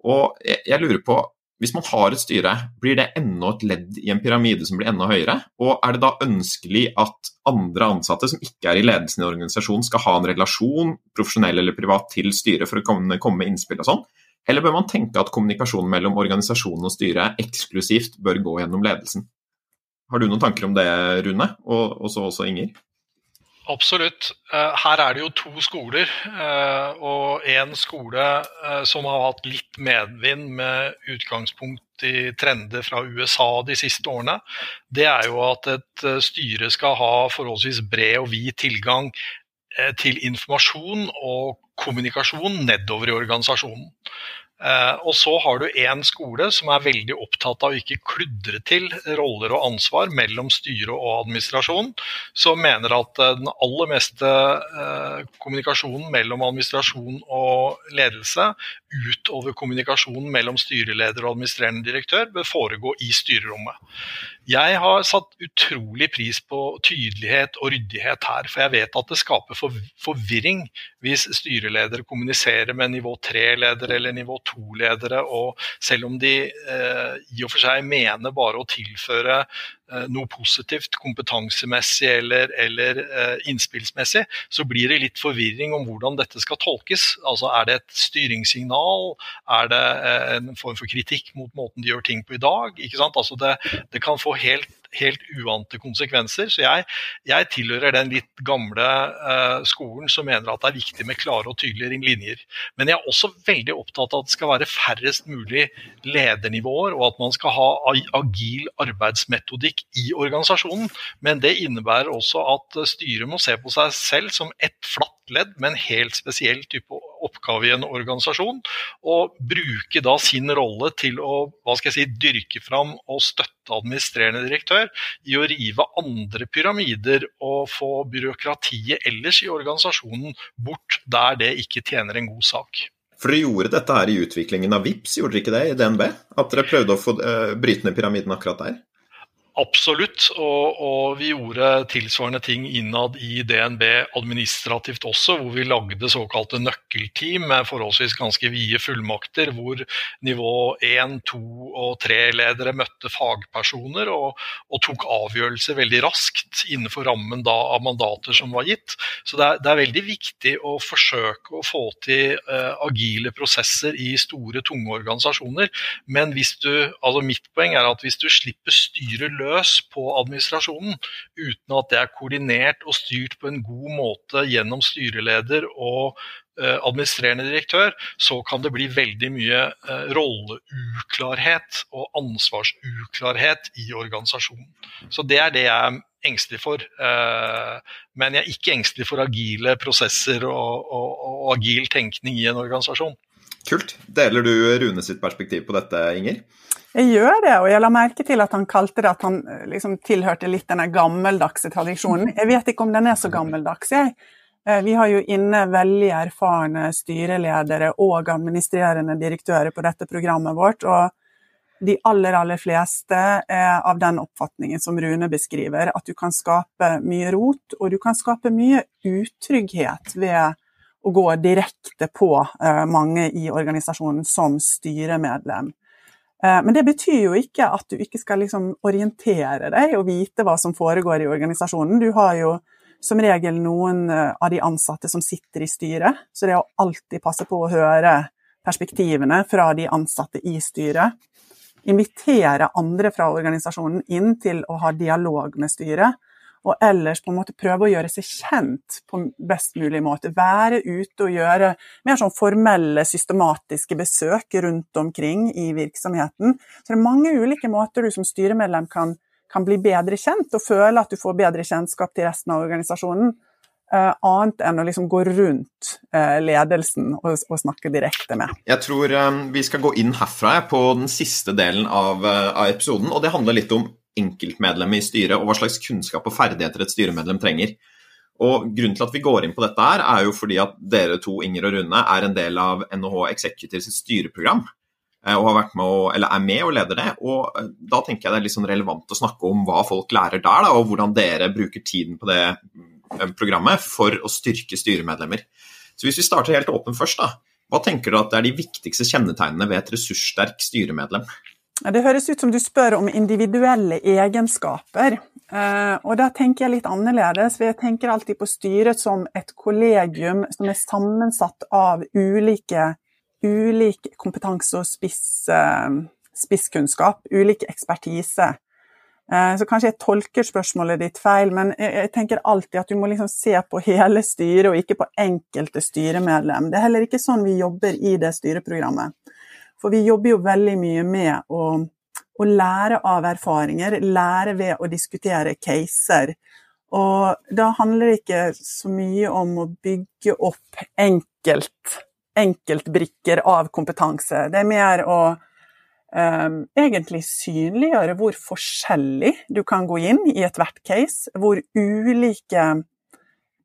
Og jeg, jeg lurer på, hvis man har et styre, blir det enda et ledd i en pyramide som blir enda høyere? Og er det da ønskelig at andre ansatte som ikke er i ledelsen i organisasjonen, skal ha en relasjon, profesjonell eller privat, til styret for å komme, komme med innspill og sånn? Eller bør man tenke at kommunikasjonen mellom organisasjonen og styret eksklusivt bør gå gjennom ledelsen? Har du noen tanker om det, Rune, og så også Inger? Absolutt. Eh, her er det jo to skoler. Eh, og en skole eh, som har hatt litt medvind med utgangspunkt i trender fra USA de siste årene, det er jo at et styre skal ha forholdsvis bred og vid tilgang til informasjon og kommunikasjon nedover i organisasjonen. Eh, og så har du én skole som er veldig opptatt av å ikke kludre til roller og ansvar mellom styre og administrasjon, som mener at eh, den aller meste eh, kommunikasjonen mellom administrasjon og ledelse utover kommunikasjonen mellom styreleder og administrerende direktør bør foregå i styrerommet. Jeg har satt utrolig pris på tydelighet og ryddighet her, for jeg vet at det skaper forvirring hvis styreleder kommuniserer med nivå 3-ledere eller nivå 2-ledere, og selv om de eh, i og for seg mener bare å tilføre noe positivt kompetansemessig eller, eller uh, innspillsmessig, så blir det litt forvirring om hvordan dette skal tolkes. Altså Er det et styringssignal? Er det uh, en form for kritikk mot måten de gjør ting på i dag? Ikke sant? Altså det, det kan få helt helt uante konsekvenser. Så jeg, jeg tilhører den litt gamle uh, skolen som mener at det er viktig med klare og tydelige linjer. Men jeg er også veldig opptatt av at det skal være færrest mulig ledernivåer, og at man skal ha agil arbeidsmetodikk i organisasjonen. Men det innebærer også at styret må se på seg selv som ett flatt ledd med en helt spesiell type oppgave i en organisasjon, og bruke da sin rolle til å hva skal jeg si, dyrke fram og støtte administrerende direktør i å rive andre pyramider og få byråkratiet ellers i organisasjonen bort der det ikke tjener en god sak. For dere gjorde dette her i utviklingen av VIPS, gjorde dere ikke det i DNB? At dere prøvde å få uh, bryte ned pyramiden akkurat der? Absolutt, og, og, vi gjorde tilsvarende ting innad i DNB administrativt også, hvor vi lagde såkalte nøkkelteam med forholdsvis ganske vide fullmakter, hvor nivå 1, 2 og 3-ledere møtte fagpersoner og, og, tok avgjørelser veldig raskt innenfor rammen av mandater som var gitt. Så det er, det er, veldig viktig å forsøke å få til eh, agile prosesser i store, tunge organisasjoner. Men hvis du, altså mitt poeng er at hvis du slipper styret løs løs på administrasjonen uten at det er koordinert og styrt på en god måte gjennom styreleder og eh, administrerende direktør, så kan det bli veldig mye eh, rolleuklarhet og ansvarsuklarhet i organisasjonen. Så det er det jeg er engstelig for. Men jeg er ikke engstelig for agile prosesser og, og, og agil tenkning i en organisasjon. Kult. Deler du Rune sitt perspektiv på dette, Inger? Jeg gjør det, og jeg la merke til at han kalte det at han eh, liksom tilhørte litt denne gammeldagse tradisjonen. Jeg vet ikke om den er så gammeldags, jeg. Eh, vi har jo inne veldig erfarne styreledere og administrerende direktører på dette programmet vårt. og de aller, aller fleste er av den oppfatningen som Rune beskriver, at du kan skape mye rot, og du kan skape mye utrygghet ved å gå direkte på eh, mange i organisasjonen som styremedlem. Eh, men det betyr jo ikke at du ikke skal liksom orientere deg og vite hva som foregår i organisasjonen. Du har jo som regel noen eh, av de ansatte som sitter i styret, så det å alltid passe på å høre perspektivene fra de ansatte i styret. Invitere andre fra organisasjonen inn til å ha dialog med styret og ellers på en måte prøve å gjøre seg kjent på best mulig måte. Være ute og gjøre mer sånn formelle, systematiske besøk rundt omkring i virksomheten. Så det er mange ulike måter du som styremedlem kan, kan bli bedre kjent, og føle at du får bedre kjennskap til resten av organisasjonen. Uh, annet enn å liksom gå rundt uh, ledelsen og, og, snakke direkte med. Jeg tror um, vi skal gå inn herfra på den siste delen av, uh, av episoden. og Det handler litt om enkeltmedlem i styret, og hva slags kunnskap og ferdigheter et styremedlem trenger. Og Grunnen til at vi går inn på dette, her, er jo fordi at dere to, Inger og Rune, er en del av NHH Executives styreprogram. Eh, og med å, er med og leder det. og eh, Da tenker jeg det er litt sånn relevant å snakke om hva folk lærer der, da, og hvordan dere bruker tiden på det eh, programmet for å styrke styremedlemmer. Så Hvis vi starter helt åpen først, da, hva tenker du at er de viktigste kjennetegnene ved et ressurssterk styremedlem? Det høres ut som du spør om individuelle egenskaper. Eh, og da tenker jeg litt annerledes, jeg tenker alltid på styret som et kollegium som er sammensatt av ulike, ulik kompetanse og spiss, eh, spisskunnskap, ulik ekspertise. Eh, så kanskje jeg tolker spørsmålet ditt feil, men jeg tenker alltid at du må liksom se på hele styret og ikke på enkelte styremedlem. Det er heller ikke sånn vi jobber i det styreprogrammet. For vi jobber jo veldig mye med å, å lære av erfaringer, lære ved å diskutere caser. Og da handler det ikke så mye om å bygge opp enkelt, enkeltbrikker av kompetanse. Det er mer å um, egentlig synliggjøre hvor forskjellig du kan gå inn i ethvert case, hvor ulike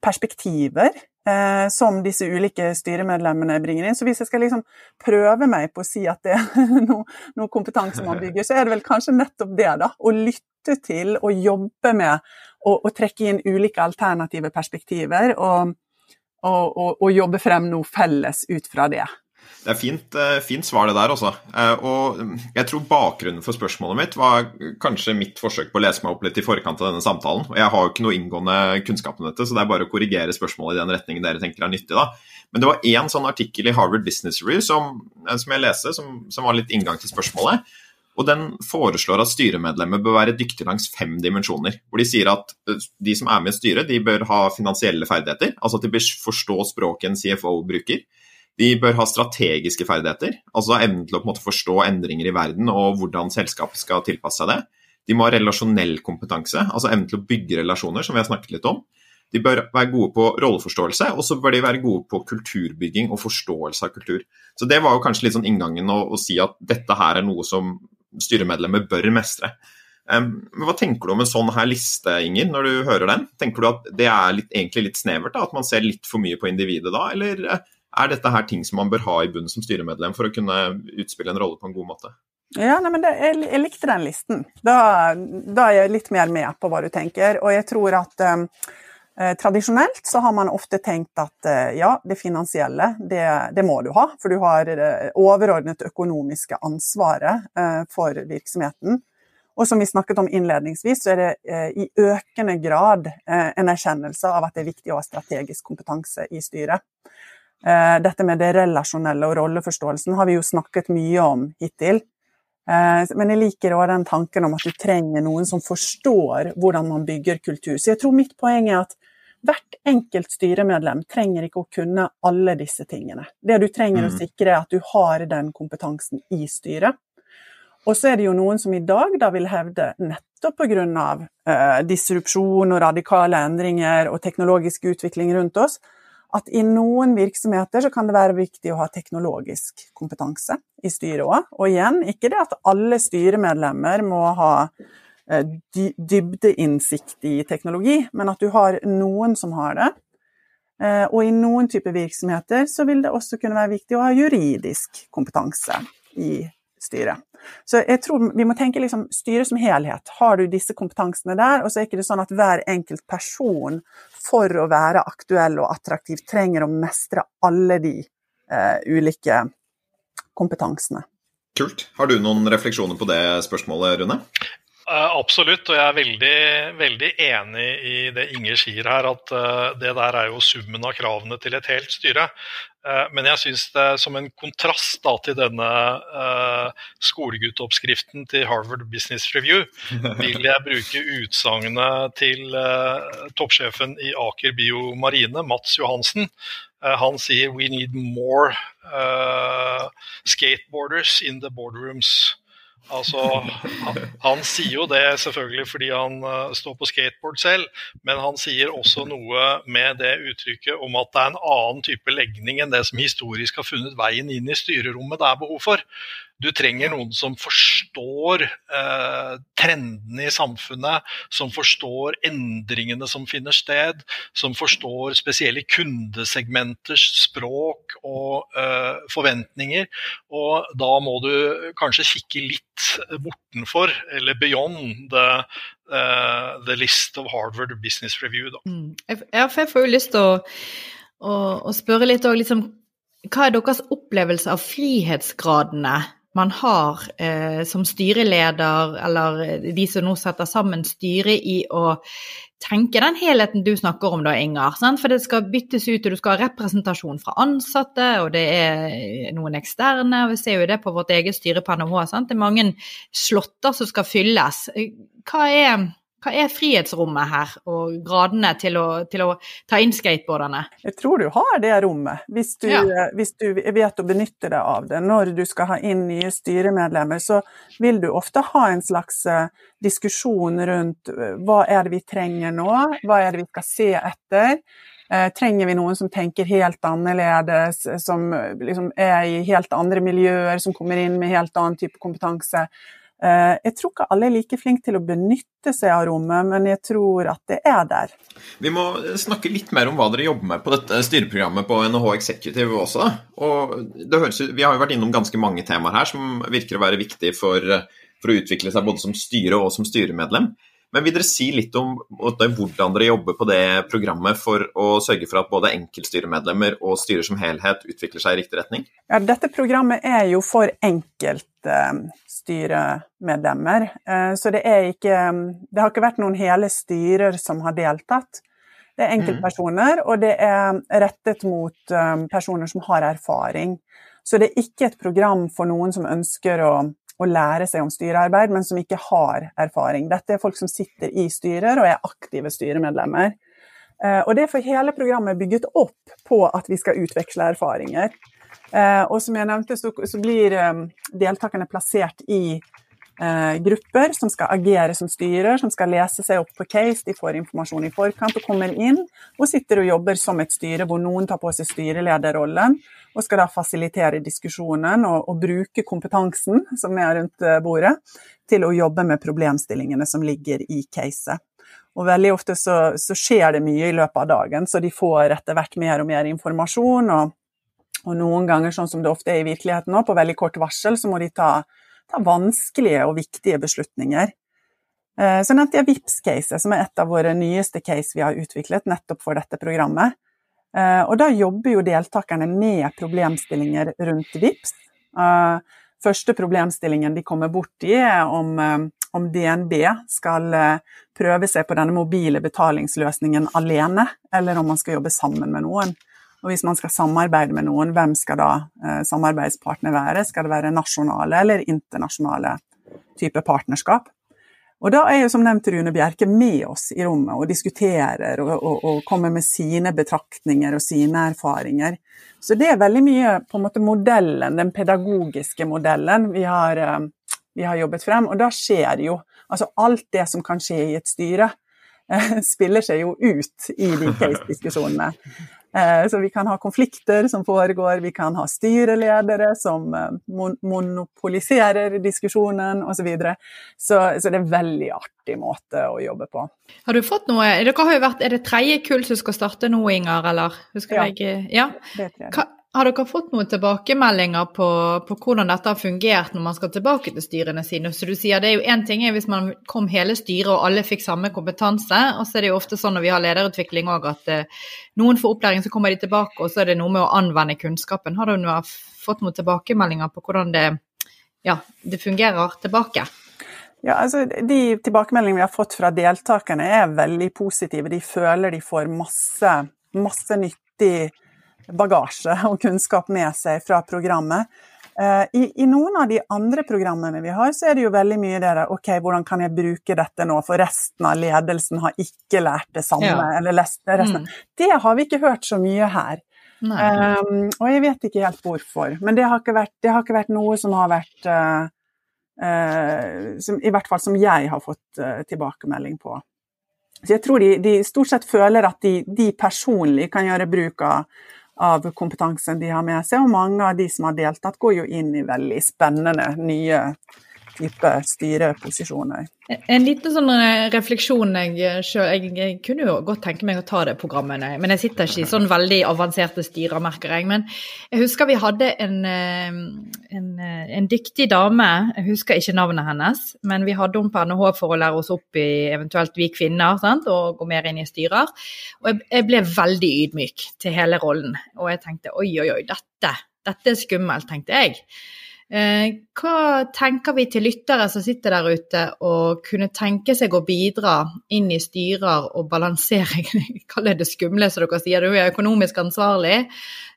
perspektiver eh, som disse ulike styremedlemmene bringer inn. Så hvis jeg skal liksom prøve meg på å si at det er noe, noe kompetanse man bygger, så er det vel kanskje nettopp det, da. Å lytte til og jobbe med å trekke inn ulike alternative perspektiver. og og, og, og, jobbe frem noe felles ut fra det. Det er fint, eh, fint svar, det der, også. Eh, og jeg tror bakgrunnen for spørsmålet mitt var kanskje mitt forsøk på å lese meg opp litt i forkant av denne samtalen. Og jeg har jo ikke noe inngående kunnskap om dette, så det er bare å korrigere spørsmålet i den retningen dere tenker er nyttig. da. Men det var én sånn artikkel i Harvard Business Review som, eh, som jeg leste, som, som, var litt inngang til spørsmålet. Og den foreslår at styremedlemmer bør være dyktige langs fem dimensjoner. Hvor de sier at de som er med i styret, de bør ha finansielle ferdigheter. Altså at de bør forstå språket en CFO bruker. De bør ha strategiske ferdigheter, altså evnen til å måte, forstå endringer i verden og hvordan selskapet skal tilpasse seg det. De må ha relasjonell kompetanse, altså evnen til å bygge relasjoner, som vi har snakket litt om. De bør være gode på rolleforståelse, og så bør de være gode på kulturbygging og forståelse av kultur. Så Det var jo kanskje litt sånn inngangen å, å si at dette her er noe som styremedlemmer bør mestre. Um, Hva tenker du om en sånn her liste, Inger, når du hører den? Tenker du at det er litt, egentlig litt snevert, da, at man ser litt for mye på individet da, eller er dette her ting som man bør ha i bunnen som styremedlem for å kunne utspille en rolle på en god måte? Ja, nei, men det, jeg, jeg, likte den listen. Da, da, er jeg litt mer med på hva du tenker. Og jeg tror at eh, tradisjonelt så har man ofte tenkt at eh, ja, det finansielle, det, det, må du ha. For du har det uh, overordnet økonomiske ansvaret eh, for virksomheten. Og som vi snakket om innledningsvis, så er det i økende grad en erkjennelse av at det er viktig å ha strategisk kompetanse i styret. Eh, dette med det relasjonelle og rolleforståelsen har vi jo snakket mye om hittil. Men jeg liker òg den tanken om at du trenger noen som forstår hvordan man bygger kultur. Så jeg tror mitt poeng er at hvert enkelt styremedlem trenger ikke å kunne alle disse tingene. Det du trenger mm. å sikre, er at du har den kompetansen i styret. Og så er det jo noen som i dag da vil hevde, nettopp pga. Eh, disrupsjon og radikale endringer og teknologisk utvikling rundt oss, at i noen virksomheter så kan det være viktig å ha teknologisk kompetanse i styret òg. Og igjen, ikke det at alle styremedlemmer må ha eh, dybdeinnsikt i teknologi, men at du har noen som har det. Eh, og i noen typer virksomheter så vil det også kunne være viktig å ha juridisk kompetanse i styret. Så jeg tror vi må tenke liksom styret som helhet. Har du disse kompetansene der, og så er ikke det sånn at hver enkelt person for å være aktuell og attraktiv trenger å mestre alle de eh, ulike kompetansene. Kult. Har du noen refleksjoner på det spørsmålet, Rune? Uh, absolutt, og jeg er veldig, veldig, enig i det Inger sier her, at uh, det der er jo summen av kravene til et helt styre. Uh, men jeg syns det som en kontrast da, til denne skoleguttoppskriften til Harvard Business Review, vil jeg bruke utsagnet til toppsjefen i Aker Biomarine, Mats Johansen. Han sier 'we need more skateboarders in the boardrooms'. Altså, han, han, sier jo det selvfølgelig fordi han uh, står på skateboard selv, men han sier også noe med det uttrykket om at det er en annen type legning enn det som historisk har funnet veien inn i styrerommet det er behov for. Du trenger noen som forstår eh, trendene i samfunnet, som forstår endringene som finner sted, som forstår spesielle kundesegmenters språk og eh, forventninger. Og da må du kanskje kikke litt bortenfor, eller beyond, the, uh, the list of Harvard Business Review. Da. Mm. Jeg, jeg får jo lyst til å, å, å spørre litt òg, liksom, hva er deres opplevelse av frihetsgradene man har eh, som styreleder, eller de som nå setter sammen styret, i å tenke den helheten du snakker om da, Inger. Sant? For det skal byttes ut, og du skal ha representasjon fra ansatte, og det er noen eksterne. Vi ser jo det på vårt eget styre på NHH. Det er mange slåtter som skal fylles. Hva er hva er frihetsrommet her, og gradene til å, til å ta inn skateboardene? Jeg tror du har det rommet, hvis du, ja. hvis du, vet å benytte deg av det. Når du skal ha inn nye styremedlemmer, så vil du ofte ha en slags uh, diskusjon rundt uh, hva er det vi trenger nå, hva er det vi skal se etter. Trenger vi noen som tenker helt annerledes, som liksom er i helt andre miljøer, som kommer inn med helt annen type kompetanse? Eh, jeg tror ikke alle er like flinke til å benytte seg av rommet, men jeg tror at det er der. Vi må snakke litt mer om hva dere jobber med på dette styreprogrammet på NHH Executive også. Og høres, vi har jo vært innom ganske mange temaer her som virker å være viktige for, for å utvikle seg både som styre og som styremedlem. Men vil dere si litt om hvordan dere jobber på det programmet for å sørge for at både enkeltstyremedlemmer og styrer som helhet utvikler seg i riktig retning? Ja, dette programmet er jo for enkeltstyremedlemmer. Eh, så det er ikke Det har ikke vært noen hele styrer som har deltatt. Det er enkeltpersoner, og det er rettet mot eh, personer som har erfaring. Så det er ikke et program for noen som ønsker å å lære seg om styrearbeid, men som ikke har erfaring. Dette er folk som sitter i styrer og er aktive styremedlemmer. Eh, og det er hele programmet bygget opp på at vi skal utveksle erfaringer. Eh, og som jeg nevnte, så, blir eh, deltakerne plassert i grupper som skal agere som styrer, som skal lese seg opp på case, de får informasjon i forkant og kommer inn og sitter og jobber som et styre hvor noen tar på seg styrelederrollen og skal da fasilitere diskusjonen og, og, bruke kompetansen som er rundt eh, bordet, til å jobbe med problemstillingene som ligger i caset. Og veldig ofte så, så, skjer det mye i løpet av dagen, så de får etter hvert mer og mer informasjon. Og, og noen ganger, sånn som det ofte er i virkeligheten nå, på veldig kort varsel, så må de ta, ta vanskelige og viktige beslutninger. Eh, så nevnte jeg VIPS-caset, som er et av våre nyeste case vi har utviklet nettopp for dette programmet. Eh, og da jobber jo deltakerne med problemstillinger rundt VIPS. Eh, første problemstillingen de kommer borti, er om, om DNB skal prøve seg på denne mobile betalingsløsningen alene, eller om man skal jobbe sammen med noen. Og hvis man skal samarbeide med noen, hvem skal da eh, samarbeidspartner være? Skal det være nasjonale eller internasjonale type partnerskap? Og da er jo som nevnt Rune Bjerke med oss i rommet og diskuterer og, og, og, kommer med sine betraktninger og sine erfaringer. Så det er veldig mye på en måte modellen, den pedagogiske modellen vi har, eh, vi har jobbet frem. Og da skjer jo altså alt det som kan skje i et styre, spiller seg jo ut i de case-diskusjonene. Eh, så vi kan ha konflikter som foregår, vi kan ha styreledere som eh, monopoliserer diskusjonen osv. Så, så Så det er en veldig artig måte å jobbe på. Har du fått noe Dere har jo vært, Er det tredje kull som skal starte nå, Inger, eller? ja. Jeg, ja. Det er tredje. Har dere fått noen tilbakemeldinger på, på, hvordan dette har fungert når man skal tilbake til styrene sine? Så du sier det er jo Én ting hvis man kom hele styret og alle fikk samme kompetanse, og så er det jo ofte sånn når vi har lederutvikling òg at eh, noen får opplæring, så kommer de tilbake, og så er det noe med å anvende kunnskapen. Har du fått noen tilbakemeldinger på hvordan det, ja, det fungerer tilbake? Ja, altså De tilbakemeldingene vi har fått fra deltakerne er veldig positive. De føler de får masse, masse nyttig bagasje og kunnskap med seg fra programmet. Eh, I, I, noen av de andre programmene vi har, så er det jo veldig mye det der OK, hvordan kan jeg bruke dette nå, for resten av ledelsen har ikke lært det samme. Ja. eller resten. Mm. Det har vi ikke hørt så mye her. Um, og jeg vet ikke helt hvorfor. Men det har ikke vært, har ikke vært noe som har vært uh, uh, som, I hvert fall som jeg har fått uh, tilbakemelding på. Så jeg tror de, de, stort sett føler at de, de personlig kan gjøre bruk av av kompetansen de har med seg. Og mange av de som har deltatt, går jo inn i veldig spennende nye type styreposisjoner. En liten sånn eh, refleksjon jeg eh, sjøl jeg, jeg, kunne jo godt tenke meg å ta det programmet, men jeg sitter ikke i sånn veldig avanserte styrer, merker jeg. Men jeg husker vi hadde en, eh, en, en, dyktig dame, jeg husker ikke navnet hennes, men vi hadde henne på NHH for å lære oss opp i eventuelt vi kvinner sant? og gå mer inn i styrer. Og jeg, jeg ble veldig ydmyk til hele rollen, og jeg tenkte oi, oi, oi, dette, dette er skummelt, tenkte jeg. Eh, hva tenker vi til lyttere som sitter der ute og kunne tenke seg å bidra inn i styrer og balansere Kall det det skumle, som dere sier. Du er økonomisk ansvarlig,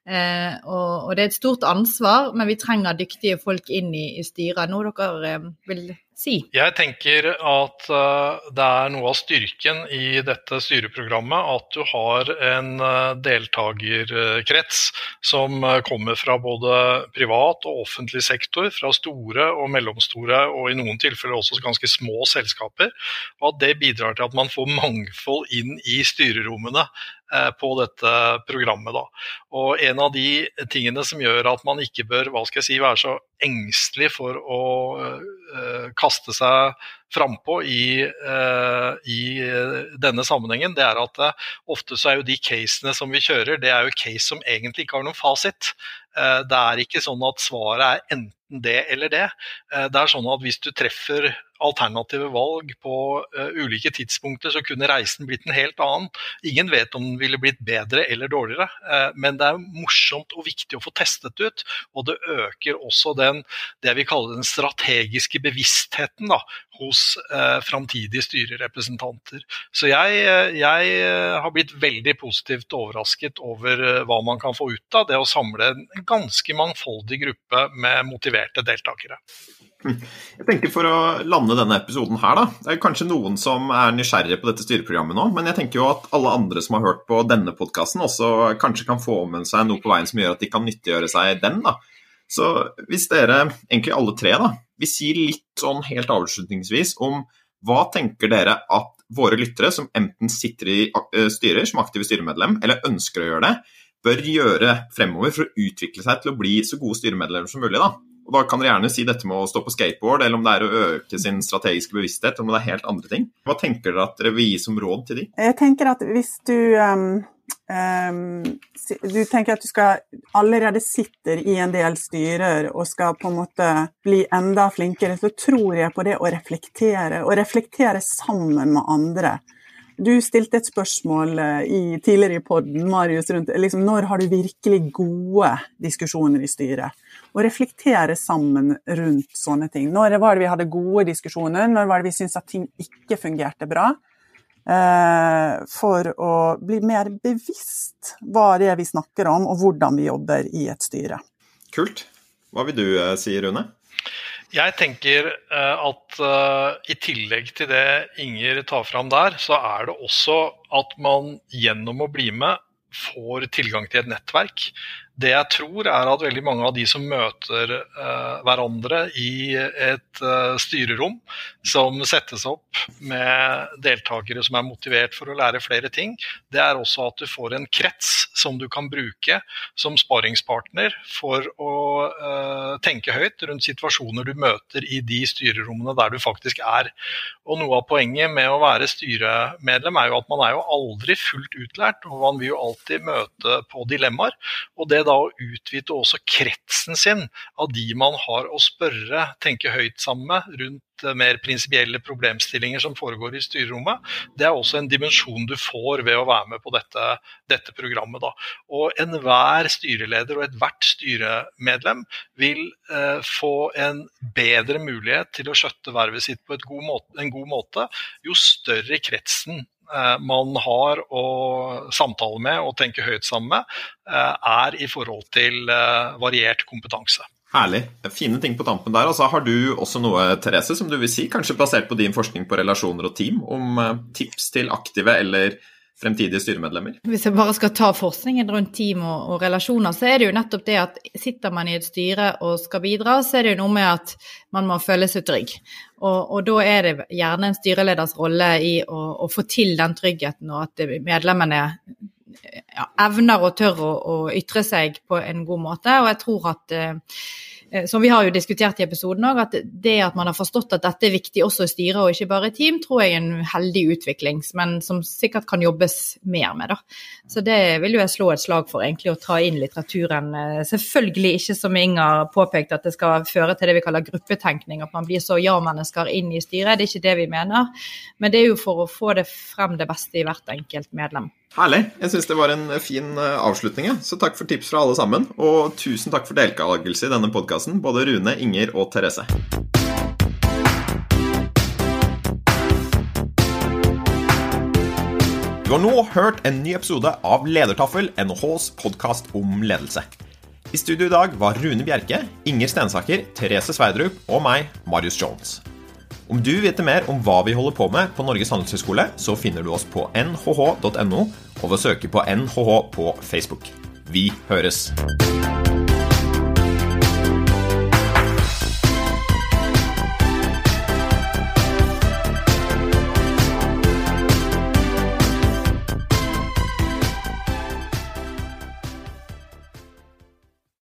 eh, og det er et stort ansvar, men vi trenger dyktige folk inn i, styret. Noe dere eh, vil si? Jeg tenker at uh, det er noe av styrken i dette styreprogrammet at du har en uh, deltakerkrets som uh, kommer fra både privat og offentlig sektor, fra store og mellomstore og i noen tilfeller også ganske små selskaper. Og at det bidrar til at man får mangfold inn i styrerommene på dette programmet. Da. Og En av de tingene som gjør at man ikke bør hva skal jeg si, være så engstelig for å uh, kaste seg frampå i, uh, i denne sammenhengen, det er at uh, ofte så er jo de casene som vi kjører, det er jo case som egentlig ikke har noen fasit. det er ikke sånn at svaret er enten det eller det. det er sånn at hvis du treffer alternative valg på uh, ulike tidspunkter, så kunne reisen blitt en helt annen. Ingen vet om den ville blitt bedre eller dårligere, uh, men det er morsomt og viktig å få testet ut. Og det øker også den, det vi kaller den strategiske bevisstheten da, hos uh, framtidige styrerepresentanter. Så jeg, jeg, har blitt veldig positivt overrasket over hva man kan få ut av det å samle en ganske mangfoldig gruppe med motiverte deltakere. Jeg tenker For å lande denne episoden her, da. Det er kanskje noen som er nysgjerrige på dette styreprogrammet nå, men jeg tenker jo at alle andre som har hørt på denne podkasten, også kanskje kan få med seg noe på veien som gjør at de kan nyttiggjøre seg den. da. Så hvis dere, egentlig alle tre, da, vil si litt sånn helt avslutningsvis om hva tenker dere at våre lyttere, som enten sitter i eh, styrer som aktive styremedlem, eller ønsker å gjøre det, bør gjøre fremover for å utvikle seg til å bli så gode styremedlemmer som mulig? da? Og Da kan dere gjerne si dette med å stå på skateboard, eller om det er å øke sin strategiske bevissthet, eller om det er helt andre ting. Hva tenker dere at dere vil gi som råd til de? Jeg tenker at hvis du um, um, Du tenker at du skal allerede sitter i en del styrer og skal på en måte bli enda flinkere, så tror jeg på det å reflektere, og reflektere sammen med andre. Du stilte et spørsmål eh, i, tidligere i poden, Marius, rundt liksom, når har du virkelig gode diskusjoner i styret? Og reflektere sammen rundt sånne ting. Når var det vi hadde gode diskusjoner? Når var det vi syntes at ting ikke fungerte bra? Eh, for å bli mer bevisst hva det er vi snakker om, og hvordan vi jobber i et styre. Kult. Hva vil du eh, si, Rune? Jeg tenker at i tillegg til det Inger tar fram der, så er det også at man gjennom å bli med får tilgang til et nettverk det jeg tror, er at veldig mange av de som møter uh, hverandre i et uh, styrerom, som settes opp med deltakere som er motivert for å lære flere ting, det er også at du får en krets som du kan bruke som sparingspartner for å uh, tenke høyt rundt situasjoner du møter i de styrerommene der du faktisk er. Og Noe av poenget med å være styremedlem er jo at man er jo aldri fullt utlært, og man vil jo alltid møte på dilemmaer. og det da å utvide også kretsen sin av de man har å spørre, tenke høyt sammen med rundt eh, mer prinsipielle problemstillinger som foregår i styrerommet, det er også en dimensjon du får ved å være med på dette, dette programmet. Da. Og enhver styreleder og ethvert styremedlem vil eh, få en bedre mulighet til å skjøtte vervet sitt på god måte, en god måte jo større kretsen man har å samtale med og tenke høyt sammen med, eh, er i forhold til eh, variert kompetanse. Herlig. Fine ting på tampen der. Altså, har du også noe, Therese, som du vil si, kanskje basert på din forskning på relasjoner og team, om tips til aktive eller fremtidige styremedlemmer? Hvis jeg bare skal ta forskningen rundt team og, og, relasjoner, så er det jo nettopp det at sitter man i et styre og skal bidra, så er det jo noe med at man må føle seg trygg. Og, og da er det gjerne en styreleders rolle i å, å få til den tryggheten, og at medlemmene ja, evner og tør å, å, ytre seg på en god måte. Og jeg tror at eh, som vi har jo diskutert i episoden òg, at det at man har forstått at dette er viktig også i styret og ikke bare i team, tror jeg er en heldig utvikling, men som sikkert kan jobbes mer med. da. Så det vil jo jeg slå et slag for, egentlig, å ta inn litteraturen. Eh, selvfølgelig ikke som Inger påpekte, at det skal føre til det vi kaller gruppetenkning, at man blir så ja-mennesker inn i styret. Det er ikke det vi mener, men det er jo for å få det frem det beste i hvert enkelt medlem. Herlig. Jeg syns det var en fin eh, avslutning. Så takk for tips fra alle sammen. Og tusen takk for deltakelse i denne podkasten, både Rune, Inger og Therese. Du har nå hørt en ny episode av Ledertaffel, NHHs podkast om ledelse. I studio i dag var Rune Bjerke, Inger Stensaker, Therese Sverdrup og meg, Marius Jones. Om du vet mer om hva vi holder på med på Norges handelshøyskole, så finner du oss på nhh.no, og ved å søke på NHH på Facebook. Vi høres!